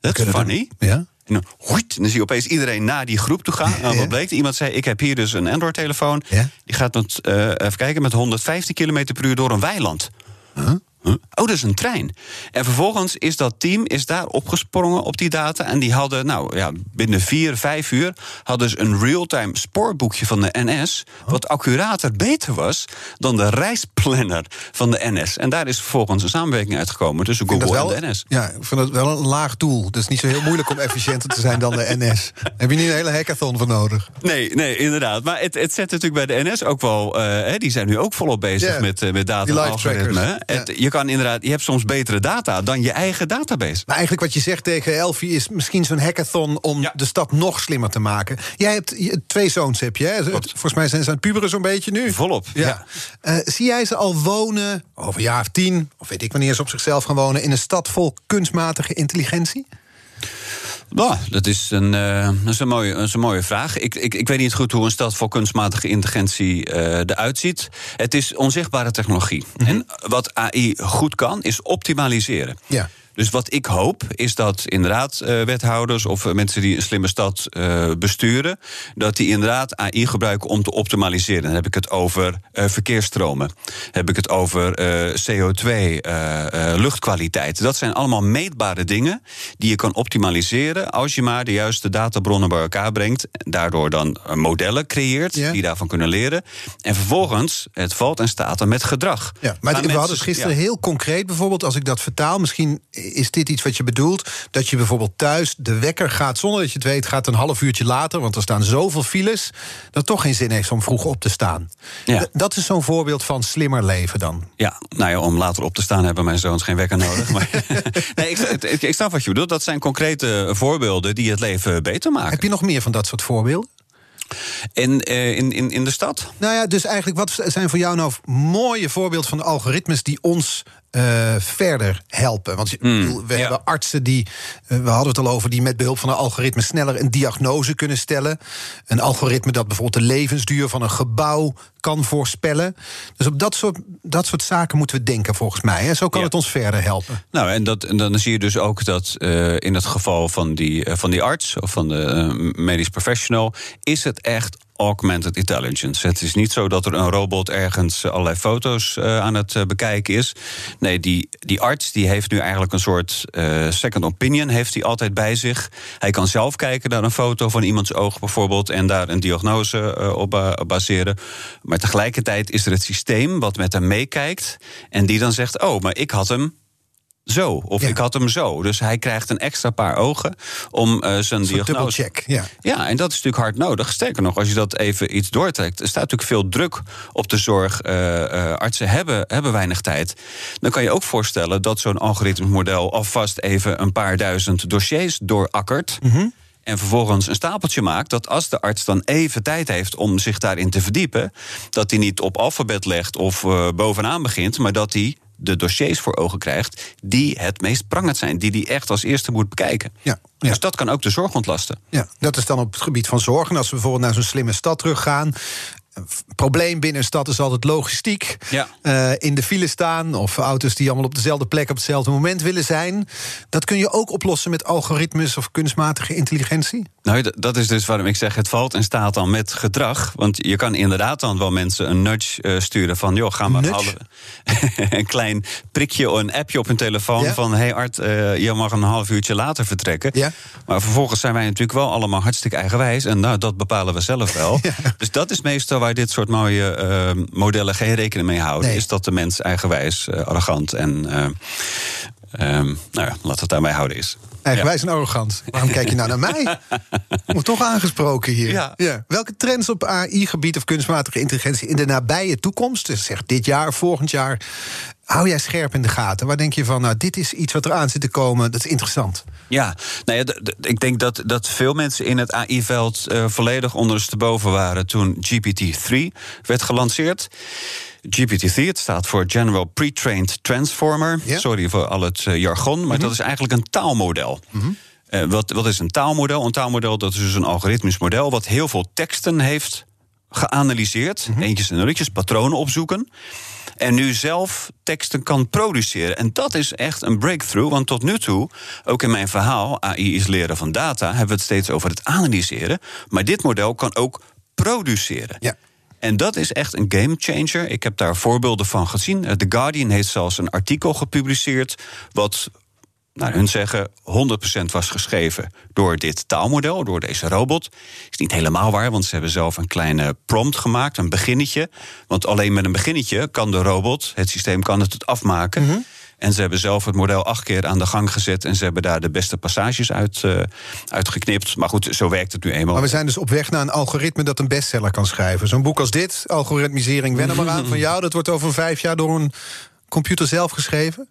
that's funny. Ja. En dan, hoeit, dan zie je opeens iedereen naar die groep toe gaan. En nou, wat bleek? Iemand zei: Ik heb hier dus een Android-telefoon. Ja? Die gaat met, uh, even kijken, met 115 km per uur door een weiland. Huh? Huh? Oh, dat is een trein. En vervolgens is dat team is daar opgesprongen op die data. En die hadden, nou ja, binnen vier, vijf uur... hadden ze een real-time spoorboekje van de NS... wat accurater beter was dan de reisplanner van de NS. En daar is vervolgens een samenwerking uitgekomen tussen Google wel, en de NS. Ja, ik vind dat wel een laag doel. Het is niet zo heel moeilijk om efficiënter te zijn dan de NS. Heb je niet een hele hackathon voor nodig? Nee, nee inderdaad. Maar het, het zet natuurlijk bij de NS ook wel... Uh, die zijn nu ook volop bezig yeah, met, uh, met data en algoritme. Het, je kan inderdaad, je hebt soms betere data dan je eigen database. Maar eigenlijk wat je zegt tegen Elfie is misschien zo'n hackathon om ja. de stad nog slimmer te maken. Jij hebt twee zoons, heb je? Hè? Volgens mij zijn ze aan het puberen zo'n beetje nu. Volop. Ja. ja. Uh, zie jij ze al wonen over een jaar of tien, of weet ik wanneer ze op zichzelf gaan wonen, in een stad vol kunstmatige intelligentie? Nou, dat is een, uh, dat is een, mooie, dat is een mooie vraag. Ik, ik, ik weet niet goed hoe een stad voor kunstmatige intelligentie uh, eruit ziet. Het is onzichtbare technologie. Mm -hmm. En wat AI goed kan, is optimaliseren. Ja. Dus wat ik hoop, is dat inderdaad uh, wethouders of mensen die een slimme stad uh, besturen, dat die inderdaad AI gebruiken om te optimaliseren. Dan heb ik het over uh, verkeersstromen, heb ik het over CO2, luchtkwaliteit. Dat zijn allemaal meetbare dingen die je kan optimaliseren als je maar de juiste databronnen bij elkaar brengt. Daardoor dan modellen creëert die daarvan kunnen leren. En vervolgens, het valt en staat er met gedrag. Ja, maar, we hadden gisteren ja. heel concreet bijvoorbeeld, als ik dat vertaal, misschien is dit iets wat je bedoelt? Dat je bijvoorbeeld thuis de wekker gaat zonder dat je het weet, gaat een half uurtje later, want er staan zoveel files, dat toch geen zin heeft om vroeg op te staan. Ja. Dat is zo'n voorbeeld van slimmer leven dan. Ja, nou ja, om later op te staan hebben mijn zoons geen wekker nodig. maar nee, ik, ik, ik snap wat je bedoelt. Dat zijn concrete voorbeelden die het leven beter maken. Heb je nog meer van dat soort voorbeelden? In, uh, in, in, in de stad? Nou ja, dus eigenlijk, wat zijn voor jou nou mooie voorbeelden van de algoritmes die ons uh, verder helpen. Want mm, we ja. hebben artsen die, uh, we hadden het al over, die met behulp van een algoritme sneller een diagnose kunnen stellen. Een algoritme dat bijvoorbeeld de levensduur van een gebouw kan voorspellen. Dus op dat soort, dat soort zaken moeten we denken, volgens mij. En zo kan Ja. het ons verder helpen. Nou, en, dat, en dan zie je dus ook dat eh, in het geval van die, eh, van die arts of van de eh, medisch professional, is het echt augmented intelligence. Het is niet zo dat er een robot ergens allerlei foto's eh, aan het eh, bekijken is. Nee, die, die arts die heeft nu eigenlijk een soort eh, second opinion, heeft hij altijd bij zich. Hij kan zelf kijken naar een foto van iemands oog bijvoorbeeld en daar een diagnose eh, op ba- baseren. Maar tegelijkertijd is er het systeem wat met hem meekijkt en die dan zegt: Oh, maar ik had hem zo. Of Ja. ik had hem zo. Dus hij krijgt een extra paar ogen om eh, zijn diagnose. dubbelcheck. Ja. Ja, en dat is natuurlijk hard nodig. Sterker nog, als je dat even iets doortrekt, er staat natuurlijk veel druk op de zorg. Eh, eh, artsen hebben, hebben weinig tijd. Dan kan je ook voorstellen dat zo'n algoritmisch model alvast even een paar duizend dossiers doorakkert. En vervolgens een stapeltje maakt dat als de arts dan even tijd heeft om zich daarin te verdiepen, dat hij niet op alfabet legt of bovenaan begint, maar dat hij de dossiers voor ogen krijgt die het meest prangend zijn, die hij echt als eerste moet bekijken. Ja, ja. Dus dat kan ook de zorg ontlasten. Ja, dat is dan op het gebied van zorg. En als we bijvoorbeeld naar zo'n slimme stad teruggaan. Probleem binnen een stad is altijd logistiek. Ja. Eh, in de file staan of auto's die allemaal op dezelfde plek op hetzelfde moment willen zijn. Dat kun je ook oplossen met algoritmes of kunstmatige intelligentie. Nou, dat is dus waarom ik zeg, het valt en staat dan met gedrag. Want je kan inderdaad dan wel mensen een nudge eh, sturen van... joh, ga maar een klein prikje, een appje op hun telefoon... Ja. van, hey Art, eh, je mag een half uurtje later vertrekken. Ja. Maar vervolgens zijn wij natuurlijk wel allemaal hartstikke eigenwijs... en nou, dat bepalen we zelf wel. Dus dat is meestal waar dit soort mooie eh, modellen geen rekening mee houden... Nee. is dat de mens eigenwijs, eh, arrogant en... eh, ehm, nou ja, laat het daarbij houden is. Eigenwijs en arrogant. Waarom kijk je nou naar mij? Moet toch aangesproken hier. Ja. Welke trends op AI-gebied of kunstmatige intelligentie in de nabije toekomst, dus zeg dit jaar, volgend jaar, hou jij scherp in de gaten? Waar denk je van, nou, dit is iets wat eraan zit te komen, dat is interessant. Ja, nou ja, ik denk dat, dat veel mensen in het AI-veld eh, volledig ondersteboven waren toen GPT-3 werd gelanceerd. GPT-3, het staat voor General Pre-trained Transformer. Sorry voor al het eh, jargon, maar dat is eigenlijk een taalmodel. Eh, wat, wat is een taalmodel? Een taalmodel dat is dus een algoritmisch model wat heel veel teksten heeft geanalyseerd. Eentjes en nulletjes, patronen opzoeken. En nu zelf teksten kan produceren. En dat is echt een breakthrough. Want tot nu toe, ook in mijn verhaal, AI is leren van data, hebben we het steeds over het analyseren. Maar dit model kan ook produceren. Ja. En dat is echt een game changer. Ik heb daar voorbeelden van gezien. Eh, The Guardian heeft zelfs een artikel gepubliceerd. wat naar hun zeggen 100% was geschreven door dit taalmodel, door deze robot. Is niet helemaal waar, want ze hebben zelf een kleine prompt gemaakt, een beginnetje. Want alleen met een beginnetje kan de robot, het systeem kan het het afmaken. En ze hebben zelf het model acht keer aan de gang gezet en ze hebben daar de beste passages uit, eh, uitgeknipt. Maar goed, zo werkt het nu eenmaal. Maar we zijn dus op weg naar een algoritme dat een bestseller kan schrijven. Zo'n boek als dit, Algoritmisering, wen er maar aan van jou. Dat wordt over vijf jaar door een computer zelf geschreven.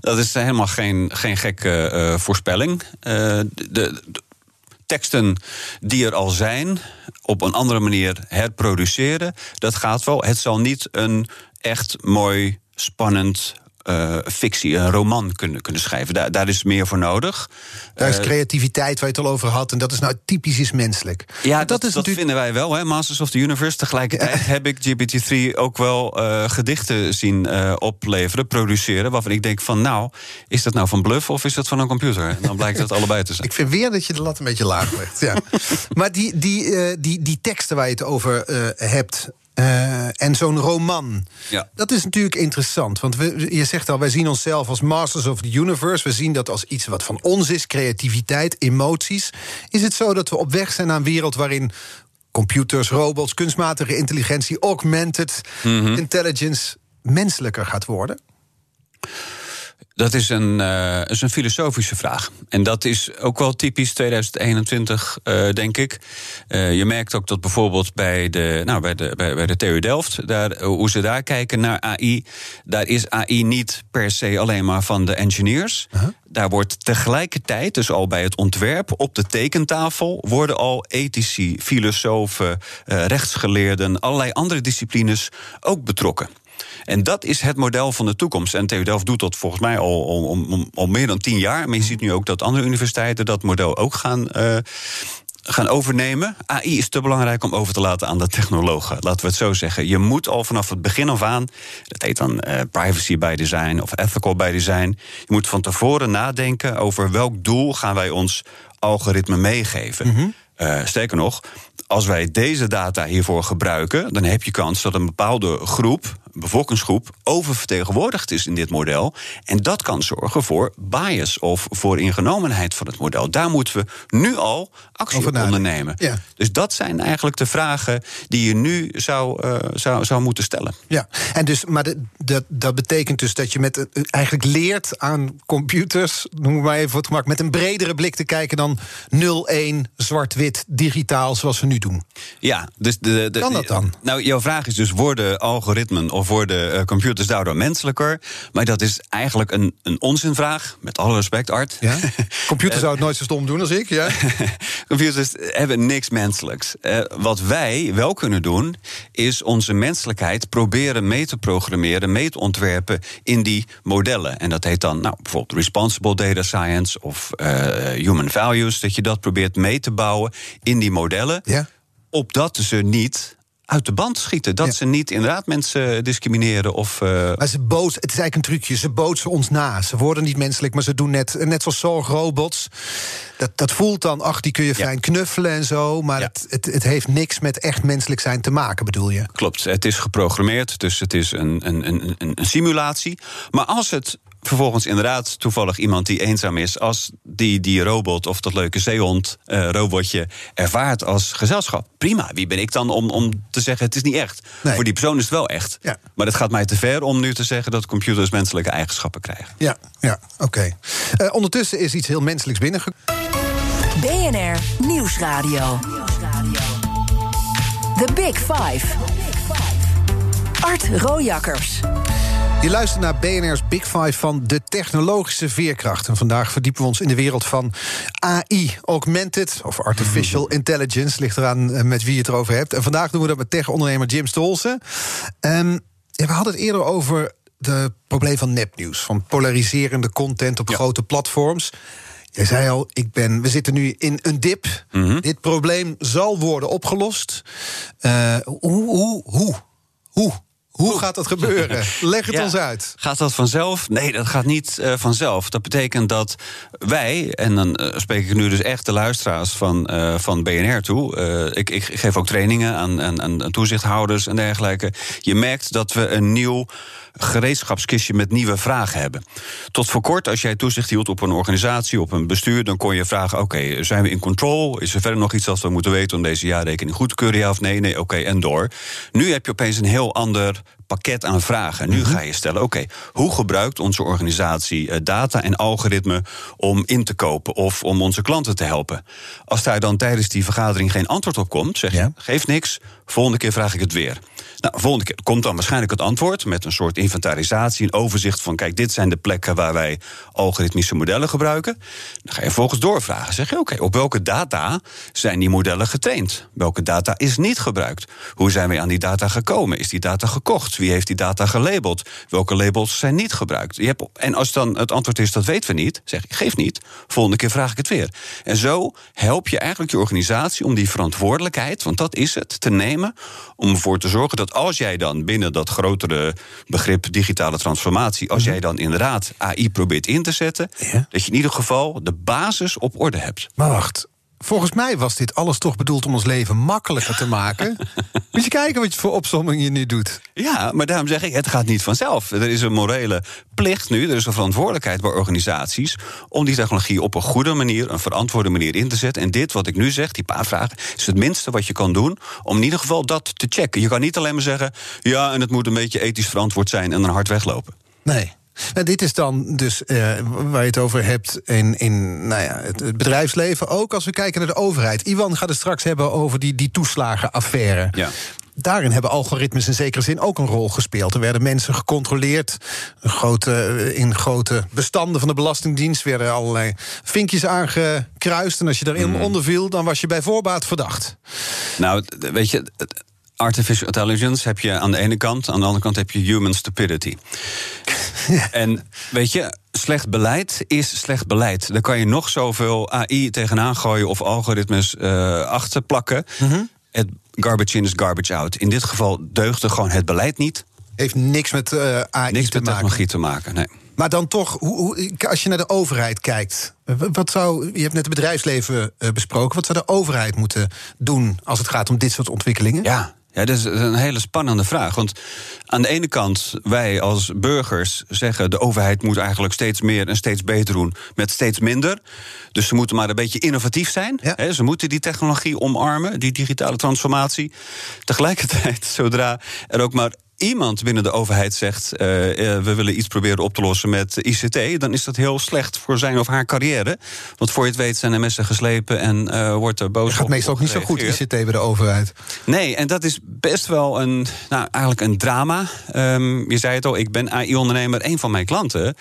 Dat is helemaal geen, geen gekke eh, voorspelling. Eh, de, teksten die er al zijn, op een andere manier herproduceren, dat gaat wel. Het zal niet een echt mooi, spannend. Eh, fictie, een roman kunnen, kunnen schrijven. Daar, daar is meer voor nodig. Daar is Eh, creativiteit waar je het al over had. En dat is nou typisch is menselijk. ja, dat, dat, is natuurlijk. vinden wij wel, hè? Masters of the Universe. Tegelijkertijd heb ik GPT-3 ook wel eh, gedichten zien opleveren, produceren... waarvan ik denk van, nou, is dat nou van bluff of is dat van een computer? En dan blijkt het allebei te zijn. Ik vind weer dat je de lat een beetje laag legt. Ja. maar die, die, die, die teksten waar je het over hebt. Eh, en zo'n roman. Ja. Dat is natuurlijk interessant. Want we, je zegt al, wij zien onszelf als masters of the universe. We zien dat als iets wat van ons is. Creativiteit, emoties. Is het zo dat we op weg zijn naar een wereld waarin computers, robots, kunstmatige intelligentie, augmented intelligence menselijker gaat worden? Dat is een, uh, is een filosofische vraag. En dat is ook wel typisch 2021, uh, denk ik. Uh, je merkt ook dat bijvoorbeeld bij de, nou, bij de, bij, bij de TU Delft, daar, hoe ze daar kijken naar AI, daar is AI niet per se alleen maar van de engineers. -huh. Daar wordt tegelijkertijd, dus al bij het ontwerp, op de tekentafel worden al ethici, filosofen, rechtsgeleerden, allerlei andere disciplines ook betrokken. En dat is het model van de toekomst. En TU Delft doet dat volgens mij al, al, al, al meer dan tien jaar. Maar je ziet nu ook dat andere universiteiten dat model ook gaan. Uh, gaan overnemen. AI is te belangrijk om over te laten aan de technologen. Laten we het zo zeggen. Je moet al vanaf het begin af aan, dat heet dan uh, privacy by design of ethical by design. Je moet van tevoren nadenken over welk doel gaan wij ons algoritme meegeven. Mm -hmm. uh, sterker nog, als wij deze data hiervoor gebruiken, dan heb je kans dat een bepaalde groep, bevolkingsgroep, oververtegenwoordigd is in dit model. En dat kan zorgen voor bias of voor ingenomenheid van het model. Daar moeten we nu al actie op ondernemen. Ja. Dus dat zijn eigenlijk de vragen die je nu zou, uh, zou, zou moeten stellen. Ja, en dus, maar de, de, dat betekent dus dat je met, eigenlijk leert aan computers, noem maar even wat gemak, met een bredere blik te kijken dan 0-1 zwart-wit digitaal zoals we nu doen. Ja, dus de, de, kan dat dan? Nou, jouw vraag is dus: worden algoritmen of worden uh, computers daardoor menselijker? Maar dat is eigenlijk een, een onzinvraag, met alle respect, Art. Ja? Computer zou het nooit zo stom doen als ik, ja? computers hebben niks menselijks. Uh, wat wij wel kunnen doen, is onze menselijkheid proberen mee te programmeren, mee te ontwerpen in die modellen. En dat heet dan nou, bijvoorbeeld responsible data science of uh, human values, dat je dat probeert mee te bouwen in die modellen. Ja opdat ze niet uit de band schieten. Dat ja. ze niet inderdaad mensen discrimineren of. Uh... Maar ze boot, het is eigenlijk een trucje. Ze bootsen ons na. Ze worden niet menselijk, maar ze doen net, net zoals zorgrobots. Dat, dat voelt dan, ach, die kun je fijn ja. knuffelen en zo. Maar ja. het, het, het, heeft niks met echt menselijk zijn te maken, bedoel je? Klopt. Het is geprogrammeerd, dus het is een, een, een, een simulatie. Maar als het vervolgens inderdaad toevallig iemand die eenzaam is, als die, die robot of dat leuke zeehond uh, robotje ervaart als gezelschap. Prima, wie ben ik dan om, om te zeggen het is niet echt? Nee. Voor die persoon is het wel echt. Ja. Maar het gaat mij te ver om nu te zeggen dat computers menselijke eigenschappen krijgen. Ja, ja oké. Okay. Uh, ondertussen is iets heel menselijks binnengekomen. BNR Nieuwsradio. The Big Five. Art Rojakkers. Je luistert naar BNR's Big Five van de technologische veerkracht. En vandaag verdiepen we ons in de wereld van AI, augmented of artificial intelligence. Ligt eraan met wie je het erover hebt. En vandaag doen we dat met tech-ondernemer Jim Stolzen. Um, ja, we hadden het eerder over het probleem van nepnieuws. Van polariserende content op ja. grote platforms. Jij zei al, ik ben, we zitten nu in een dip. Mm -hmm. Dit probleem zal worden opgelost. Uh, hoe, hoe, hoe, hoe? Hoe gaat dat gebeuren? Leg het ja, ons uit. Gaat dat vanzelf? Nee, dat gaat niet uh, vanzelf. Dat betekent dat wij, en dan uh, spreek ik nu dus echt de luisteraars van, uh, van BNR toe. Ik, ik, geef ook trainingen aan, aan, aan toezichthouders en dergelijke. Je merkt dat we een nieuw gereedschapskistje met nieuwe vragen hebben. Tot voor kort, als jij toezicht hield op een organisatie, op een bestuur, dan kon je vragen: oké, okay, zijn we in control? Is er verder nog iets dat we moeten weten om deze jaarrekening goed te keuren? Ja of nee? Nee, oké, okay, en door. Nu heb je opeens een heel ander pakket aan vragen. Nu ga je stellen: oké, okay, hoe gebruikt onze organisatie uh, data en algoritme om in te kopen of om onze klanten te helpen? Als daar dan tijdens die vergadering geen antwoord op komt, zeg je: ja. geef niks, volgende keer vraag ik het weer. Nou, volgende keer komt dan waarschijnlijk het antwoord met een soort inventarisatie, een overzicht van: kijk, dit zijn de plekken waar wij algoritmische modellen gebruiken. Dan ga je volgens doorvragen. Zeg je: oké, op welke data zijn die modellen getraind? Welke data is niet gebruikt? Hoe zijn we aan die data gekomen? Is die data gekocht? Wie heeft die data gelabeld? Welke labels zijn niet gebruikt? Je hebt, en als dan het antwoord is dat weten we niet, zeg ik: geef niet. Volgende keer vraag ik het weer. En zo help je eigenlijk je organisatie om die verantwoordelijkheid, want dat is het, te nemen om ervoor te zorgen dat als jij dan binnen dat grotere begrip digitale transformatie, als jij dan inderdaad AI probeert in te zetten, ja. dat je in ieder geval de basis op orde hebt. Maar wacht. Volgens mij was dit alles toch bedoeld om ons leven makkelijker te maken. Moet je kijken wat je voor opzomming je nu doet. Ja, maar daarom zeg ik, het gaat niet vanzelf. Er is een morele plicht nu, er is een verantwoordelijkheid bij organisaties... om die technologie op een goede manier, een verantwoorde manier in te zetten. En dit, wat ik nu zeg, die paar vragen, is het minste wat je kan doen... om in ieder geval dat te checken. Je kan niet alleen maar zeggen, ja, en het moet een beetje ethisch verantwoord zijn... en dan hard weglopen. Nee. En dit is dan dus uh, waar je het over hebt in, in nou ja, het bedrijfsleven. Ook als we kijken naar de overheid. Iwan gaat het straks hebben over die, die toeslagenaffaire. Ja daarin hebben algoritmes in zekere zin ook een rol gespeeld. Er werden mensen gecontroleerd. Grote, in grote bestanden van de Belastingdienst werden allerlei vinkjes aangekruist. En als je daarin mm. onder viel, dan was je bij voorbaat verdacht. Nou, weet je. Artificial intelligence heb je aan de ene kant, aan de andere kant heb je human stupidity. En weet je, slecht beleid is slecht beleid. Daar kan je nog zoveel AI tegenaan gooien of algoritmes uh, achterplakken. Mm Het garbage in is garbage out. In dit geval deugde gewoon het beleid niet. Heeft niks met uh, eh, AI niks te met maken. technologie te maken, nee. Maar dan toch, hoe, hoe, als je naar de overheid kijkt, wat zou, je hebt net het bedrijfsleven besproken, wat zou de overheid moeten doen als het gaat om dit soort ontwikkelingen? Ja, ja, dat is een hele spannende vraag. Want aan de ene kant, wij als burgers zeggen... de overheid moet eigenlijk steeds meer en steeds beter doen met steeds minder. Dus ze moeten maar een beetje innovatief zijn. Ja. ze moeten die technologie omarmen, die digitale transformatie. Tegelijkertijd, zodra er ook maar iemand binnen de overheid zegt: uh, we willen iets proberen op te lossen met ICT, dan is dat heel slecht voor zijn of haar carrière. Want voor je het weet zijn er messen geslepen en uh, wordt er boos. Het gaat meestal ook niet zo goed ICT bij de overheid. Nee, en dat is best wel een, nou, eigenlijk een drama. Um, je zei het al, ik ben AI-ondernemer. Een van mijn klanten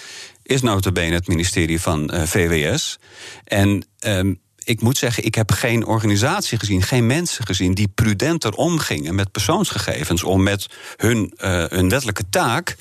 is notabene het ministerie van uh, VWS. En um, ik moet zeggen, ik heb geen organisatie gezien, geen mensen gezien die prudenter omgingen met persoonsgegevens om met hun, uh, hun wettelijke taak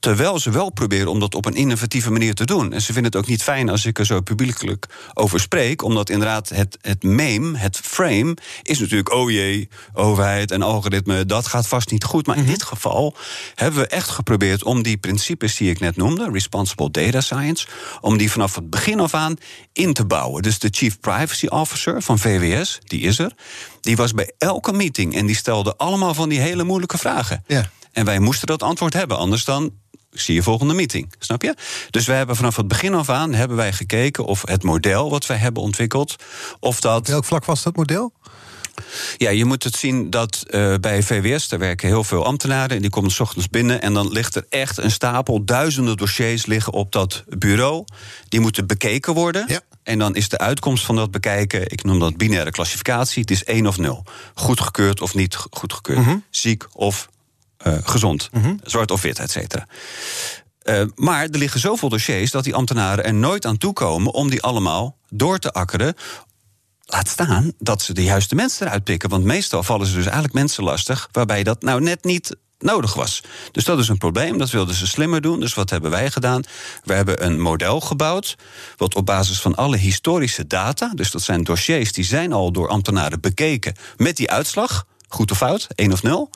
Terwijl ze wel proberen om dat op een innovatieve manier te doen. En ze vinden het ook niet fijn als ik er zo publiekelijk over spreek. Omdat inderdaad het, het meme, het frame, is natuurlijk... oh jee, overheid en algoritme, dat gaat vast niet goed. Maar in mhm. dit geval hebben we echt geprobeerd om die principes die ik net noemde... responsible data science, om die vanaf het begin af aan in te bouwen. Dus de Chief Privacy Officer van VWS, die is er... die was bij elke meeting en die stelde allemaal van die hele moeilijke vragen. Ja. En wij moesten dat antwoord hebben, anders dan zie je volgende meeting. Snap je? Dus we hebben vanaf het begin af aan hebben wij gekeken of het model wat wij hebben ontwikkeld, of dat. Welk vlak was dat model? Ja, je moet het zien dat uh, bij VWS, daar werken heel veel ambtenaren... en die komen s ochtends binnen en dan ligt er echt een stapel... duizenden dossiers liggen op dat bureau. Die moeten bekeken worden. Ja. En dan is de uitkomst van dat bekijken, ik noem dat binaire klassificatie... het is 1 of 0. Goedgekeurd of niet goedgekeurd. Mm Ziek of uh, gezond. Mhm. Zwart of wit, et cetera. Uh, maar er liggen zoveel dossiers dat die ambtenaren er nooit aan toekomen om die allemaal door te akkeren. Laat staan dat ze de juiste mensen eruit pikken. Want meestal vallen ze dus eigenlijk mensen lastig waarbij dat nou net niet nodig was. Dus dat is een probleem. Dat wilden ze slimmer doen. Dus wat hebben wij gedaan? We hebben een model gebouwd. Wat op basis van alle historische data. Dus dat zijn dossiers die zijn al door ambtenaren bekeken. Met die uitslag. Goed of fout, 1 of 0.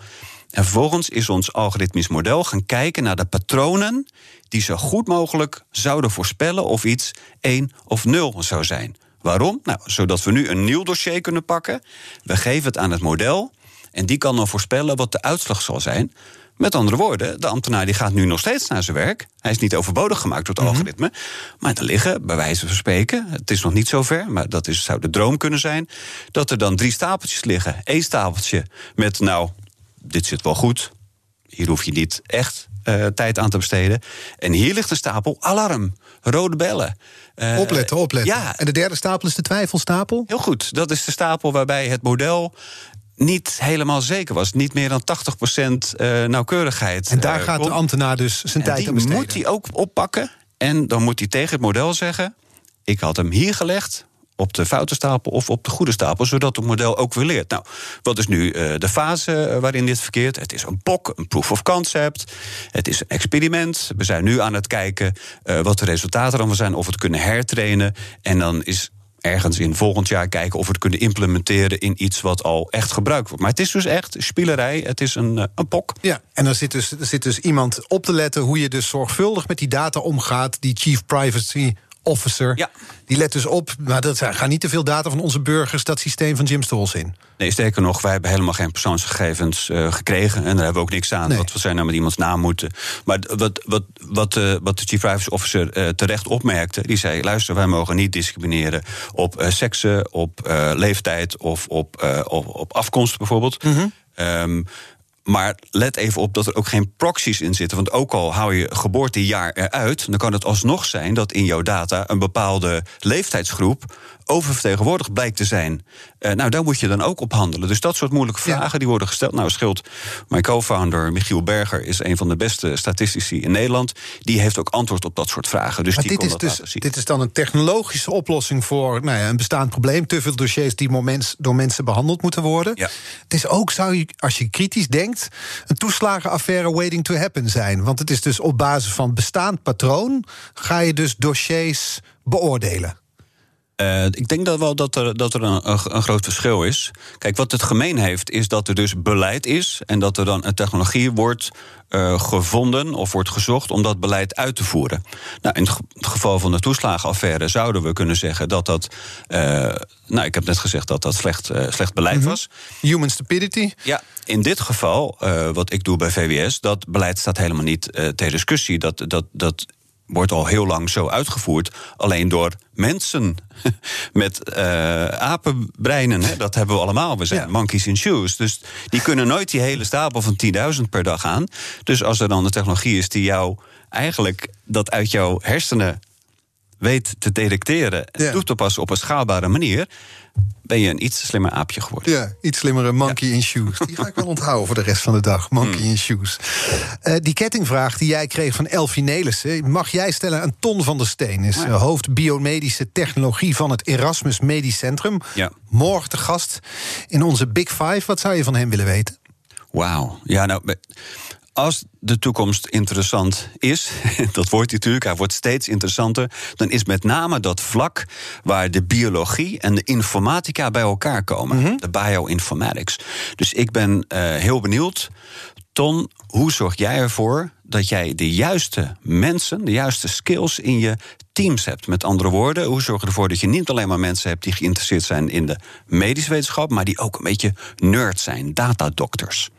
En vervolgens is ons algoritmisch model gaan kijken naar de patronen die zo goed mogelijk zouden voorspellen of iets 1 of 0 zou zijn. Waarom? Nou, zodat we nu een nieuw dossier kunnen pakken. We geven het aan het model en die kan dan voorspellen wat de uitslag zal zijn. Met andere woorden, de ambtenaar die gaat nu nog steeds naar zijn werk. Hij is niet overbodig gemaakt door het mhm. algoritme. Maar er liggen, bij wijze van spreken, het is nog niet zover, maar dat is, zou de droom kunnen zijn. Dat er dan drie stapeltjes liggen. Eén stapeltje met, nou, dit zit wel goed. Hier hoef je niet echt uh, tijd aan te besteden. En hier ligt een stapel alarm, rode bellen. Uh, opletten, opletten. Ja. En de derde stapel is de twijfelstapel? Heel goed, dat is de stapel waarbij het model niet helemaal zeker was. Niet meer dan 80% uh, nauwkeurigheid. En daar gaat de ambtenaar dus zijn tijd aan besteden. moet hij ook oppakken. En dan moet hij tegen het model zeggen... ik had hem hier gelegd, op de foute stapel of op de goede stapel, zodat het model ook weer leert. Nou, wat is nu uh, de fase uh, waarin dit verkeert? Het is een POC, een proof of concept. Het is een experiment. We zijn nu aan het kijken uh, wat de resultaten dan zijn, of we het kunnen hertrainen. En dan is ergens in volgend jaar kijken of we het kunnen implementeren in iets wat al echt gebruikt wordt. Maar het is dus echt spielerij, het is een, een pok. Ja, en dan zit dus, er zit dus iemand op te letten hoe je dus zorgvuldig met die data omgaat, die chief privacy officer. Ja. Die let dus op, maar dat gaan niet te veel data van onze burgers dat systeem van Jim Stolz in. Nee, sterker nog, wij hebben helemaal geen persoonsgegevens uh, gekregen. En daar hebben we ook niks aan. Nee. Wat we zijn nou met iemands naam moeten. Maar wat, wat, wat, uh, wat de Chief Privacy Officer uh, terecht opmerkte, die zei: luister, wij mogen niet discrimineren op seksen, op leeftijd of op, op, op afkomst bijvoorbeeld. Mm -hmm. um, Maar let even op dat er ook geen proxies in zitten. Want ook al hou je geboortejaar eruit, dan kan het alsnog zijn dat in jouw data een bepaalde leeftijdsgroep oververtegenwoordigd blijkt te zijn. Uh, nou, daar moet je dan ook op handelen. Dus dat soort moeilijke vragen die worden gesteld. Nou, Schild, mijn co-founder Michiel Berger is een van de beste statistici in Nederland. Die heeft ook antwoord op dat soort vragen. Dus maar die dit, kon is dat dus, dit is dan een technologische oplossing voor nou ja, een bestaand probleem. Te veel dossiers die moments, door mensen behandeld moeten worden. Ja. Het is ook, zou je, als je kritisch denkt, een toeslagenaffaire waiting to happen zijn. Want het is dus op basis van bestaand patroon ga je dus dossiers beoordelen. Uh, ik denk dat wel dat er, dat er een, een, groot verschil is. Kijk, wat het gemeen heeft, is dat er dus beleid is en dat er dan een technologie wordt uh, gevonden of wordt gezocht om dat beleid uit te voeren. Nou, in het geval van de toeslagenaffaire zouden we kunnen zeggen dat dat. Uh, nou, ik heb net gezegd dat dat slecht, slecht beleid mm -hmm. was. Human stupidity. Ja, in dit geval, wat ik doe bij VWS, dat beleid staat helemaal niet ter discussie. Dat, dat, dat wordt al heel lang zo uitgevoerd. Alleen door mensen met uh, apenbreinen. Hè, dat hebben we allemaal. We zijn ja. monkeys in shoes. Dus die kunnen nooit die hele stapel van 10.000 per dag aan. Dus als er dan een technologie is die jou eigenlijk dat uit jouw hersenen weet te detecteren en ja. toe te passen op een schaalbare manier, ben je een iets slimmer aapje geworden. Ja, iets slimmere monkey ja. in shoes. Die ga ik wel onthouden voor de rest van de dag. Monkey Hmm. in shoes. Uh, die kettingvraag die jij kreeg van Elfie Nelissen... mag jij stellen aan Ton van der Steen. Is Ja. uh, hoofd biomedische technologie van het Erasmus Medisch Centrum. Ja. Morgen te gast in onze Big Five. Wat zou je van hem willen weten? Wauw. Ja, nou, als de toekomst interessant is, dat wordt hij natuurlijk, hij wordt steeds interessanter, dan is met name dat vlak waar de biologie en de informatica bij elkaar komen, de bioinformatics. Dus ik ben eh, heel benieuwd, Ton, hoe zorg jij ervoor dat jij de juiste mensen, de juiste skills in je teams hebt? Met andere woorden, hoe zorg je ervoor dat je niet alleen maar mensen hebt die geïnteresseerd zijn in de medische wetenschap, maar die ook een beetje nerd zijn, datadokters?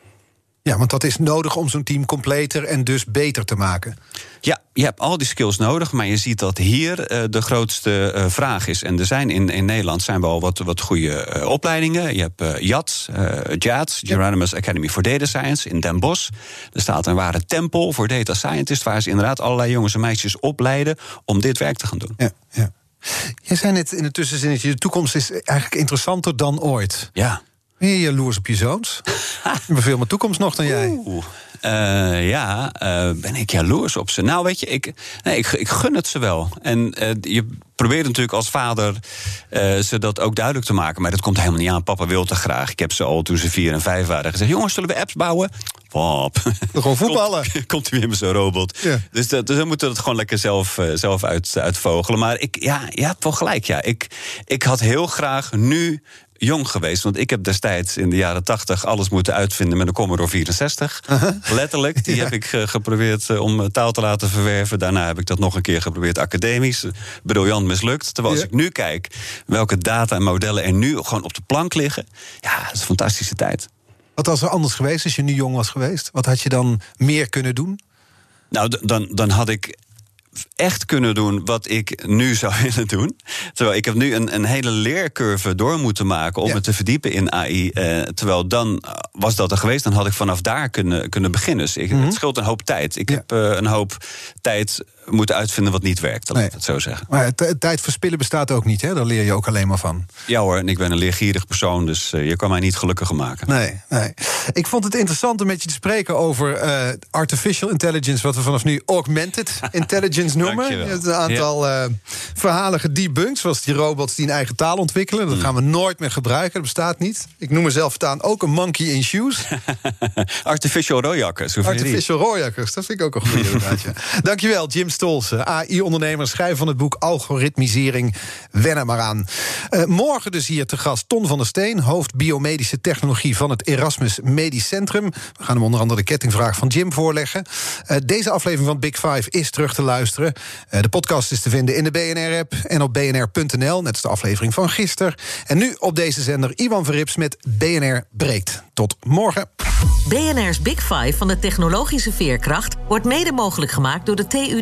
Ja, want dat is nodig om zo'n team completer en dus beter te maken. Ja, je hebt al die skills nodig, maar je ziet dat hier uh, de grootste uh, vraag is. En er zijn in, in Nederland zijn wel wat, wat goede uh, opleidingen. Je hebt JATS, JATS, Geronimus Academy for Data Science in Den Bosch. Er staat een ware tempel voor data scientists... waar ze inderdaad allerlei jongens en meisjes opleiden om dit werk te gaan doen. Ja, ja. Jij zei net in het tussenzinnetje... de toekomst is eigenlijk interessanter dan ooit. Ja. Jaloers op je zoons? Hebt veel meer toekomst nog dan jij. Oeh. Uh, ja, uh, ben ik jaloers op ze? Nou, weet je, ik, nee, ik, ik gun het ze wel. En uh, je probeert natuurlijk als vader ze dat ook duidelijk te maken. Maar dat komt helemaal niet aan. Papa wil te graag. Ik heb ze al toen ze vier en vijf waren gezegd... jongens, zullen we apps bouwen? Pap. Gewoon voetballen. Komt, komt hij weer met zo'n robot. Ja. Dus, dat, dus dan moeten we het gewoon lekker zelf, zelf uit, uitvogelen. Maar ik, ja, je hebt wel gelijk. Ja. Ik, ik had heel graag nu jong geweest. Want ik heb destijds in de jaren 80 alles moeten uitvinden met een Commodore 64. Uh -huh. Letterlijk. Die ja. heb ik uh, geprobeerd uh, om taal te laten verwerven. Daarna heb ik dat nog een keer geprobeerd academisch. Briljant mislukt. Terwijl als ja. ik nu kijk welke data en modellen er nu gewoon op de plank liggen. Ja, dat is een fantastische tijd. Wat was er anders geweest als je nu jong was geweest? Wat had je dan meer kunnen doen? Nou, dan, dan had ik echt kunnen doen wat ik nu zou willen doen. Terwijl ik heb nu een, een hele leercurve door moeten maken om ja. me te verdiepen in AI. Eh, terwijl dan was dat er geweest, dan had ik vanaf daar kunnen, kunnen beginnen. Dus ik, mm -hmm. het scheelt een hoop tijd. Ik ja. heb uh, een hoop tijd moeten uitvinden wat niet werkt, dan nee. ik het zo zeggen. Maar tijd verspillen bestaat ook niet, hè? Daar leer je ook alleen maar van. Ja hoor, en ik ben een leergierig persoon, dus uh, je kan mij niet gelukkiger maken. Nee, nee. Ik vond het interessant om met je te spreken over uh, artificial intelligence, wat we vanaf nu augmented intelligence noemen. Je hebt een aantal ja. uh, verhalen gedebunked, zoals die robots die een eigen taal ontwikkelen. Dat mm. gaan we nooit meer gebruiken, dat bestaat niet. Ik noem mezelf staan ook een monkey in shoes. artificial rooijakkers. Artificial rooijakkers, dat vind ik ook een goede inderdaad. Ja. Dankjewel, Jim Stolze, AI-ondernemer, schrijver van het boek Algoritmisering. Wen er maar aan. Uh, morgen dus hier te gast Ton van der Steen, hoofd biomedische technologie van het Erasmus Medisch Centrum. We gaan hem onder andere de kettingvraag van Jim voorleggen. Uh, deze aflevering van Big Five is terug te luisteren. Uh, de podcast is te vinden in de BNR-app en op bnr.nl, net als de aflevering van gisteren. En nu op deze zender Iwan Verrips met BNR Breekt. Tot morgen. BNR's Big Five van de technologische veerkracht wordt mede mogelijk gemaakt door de TU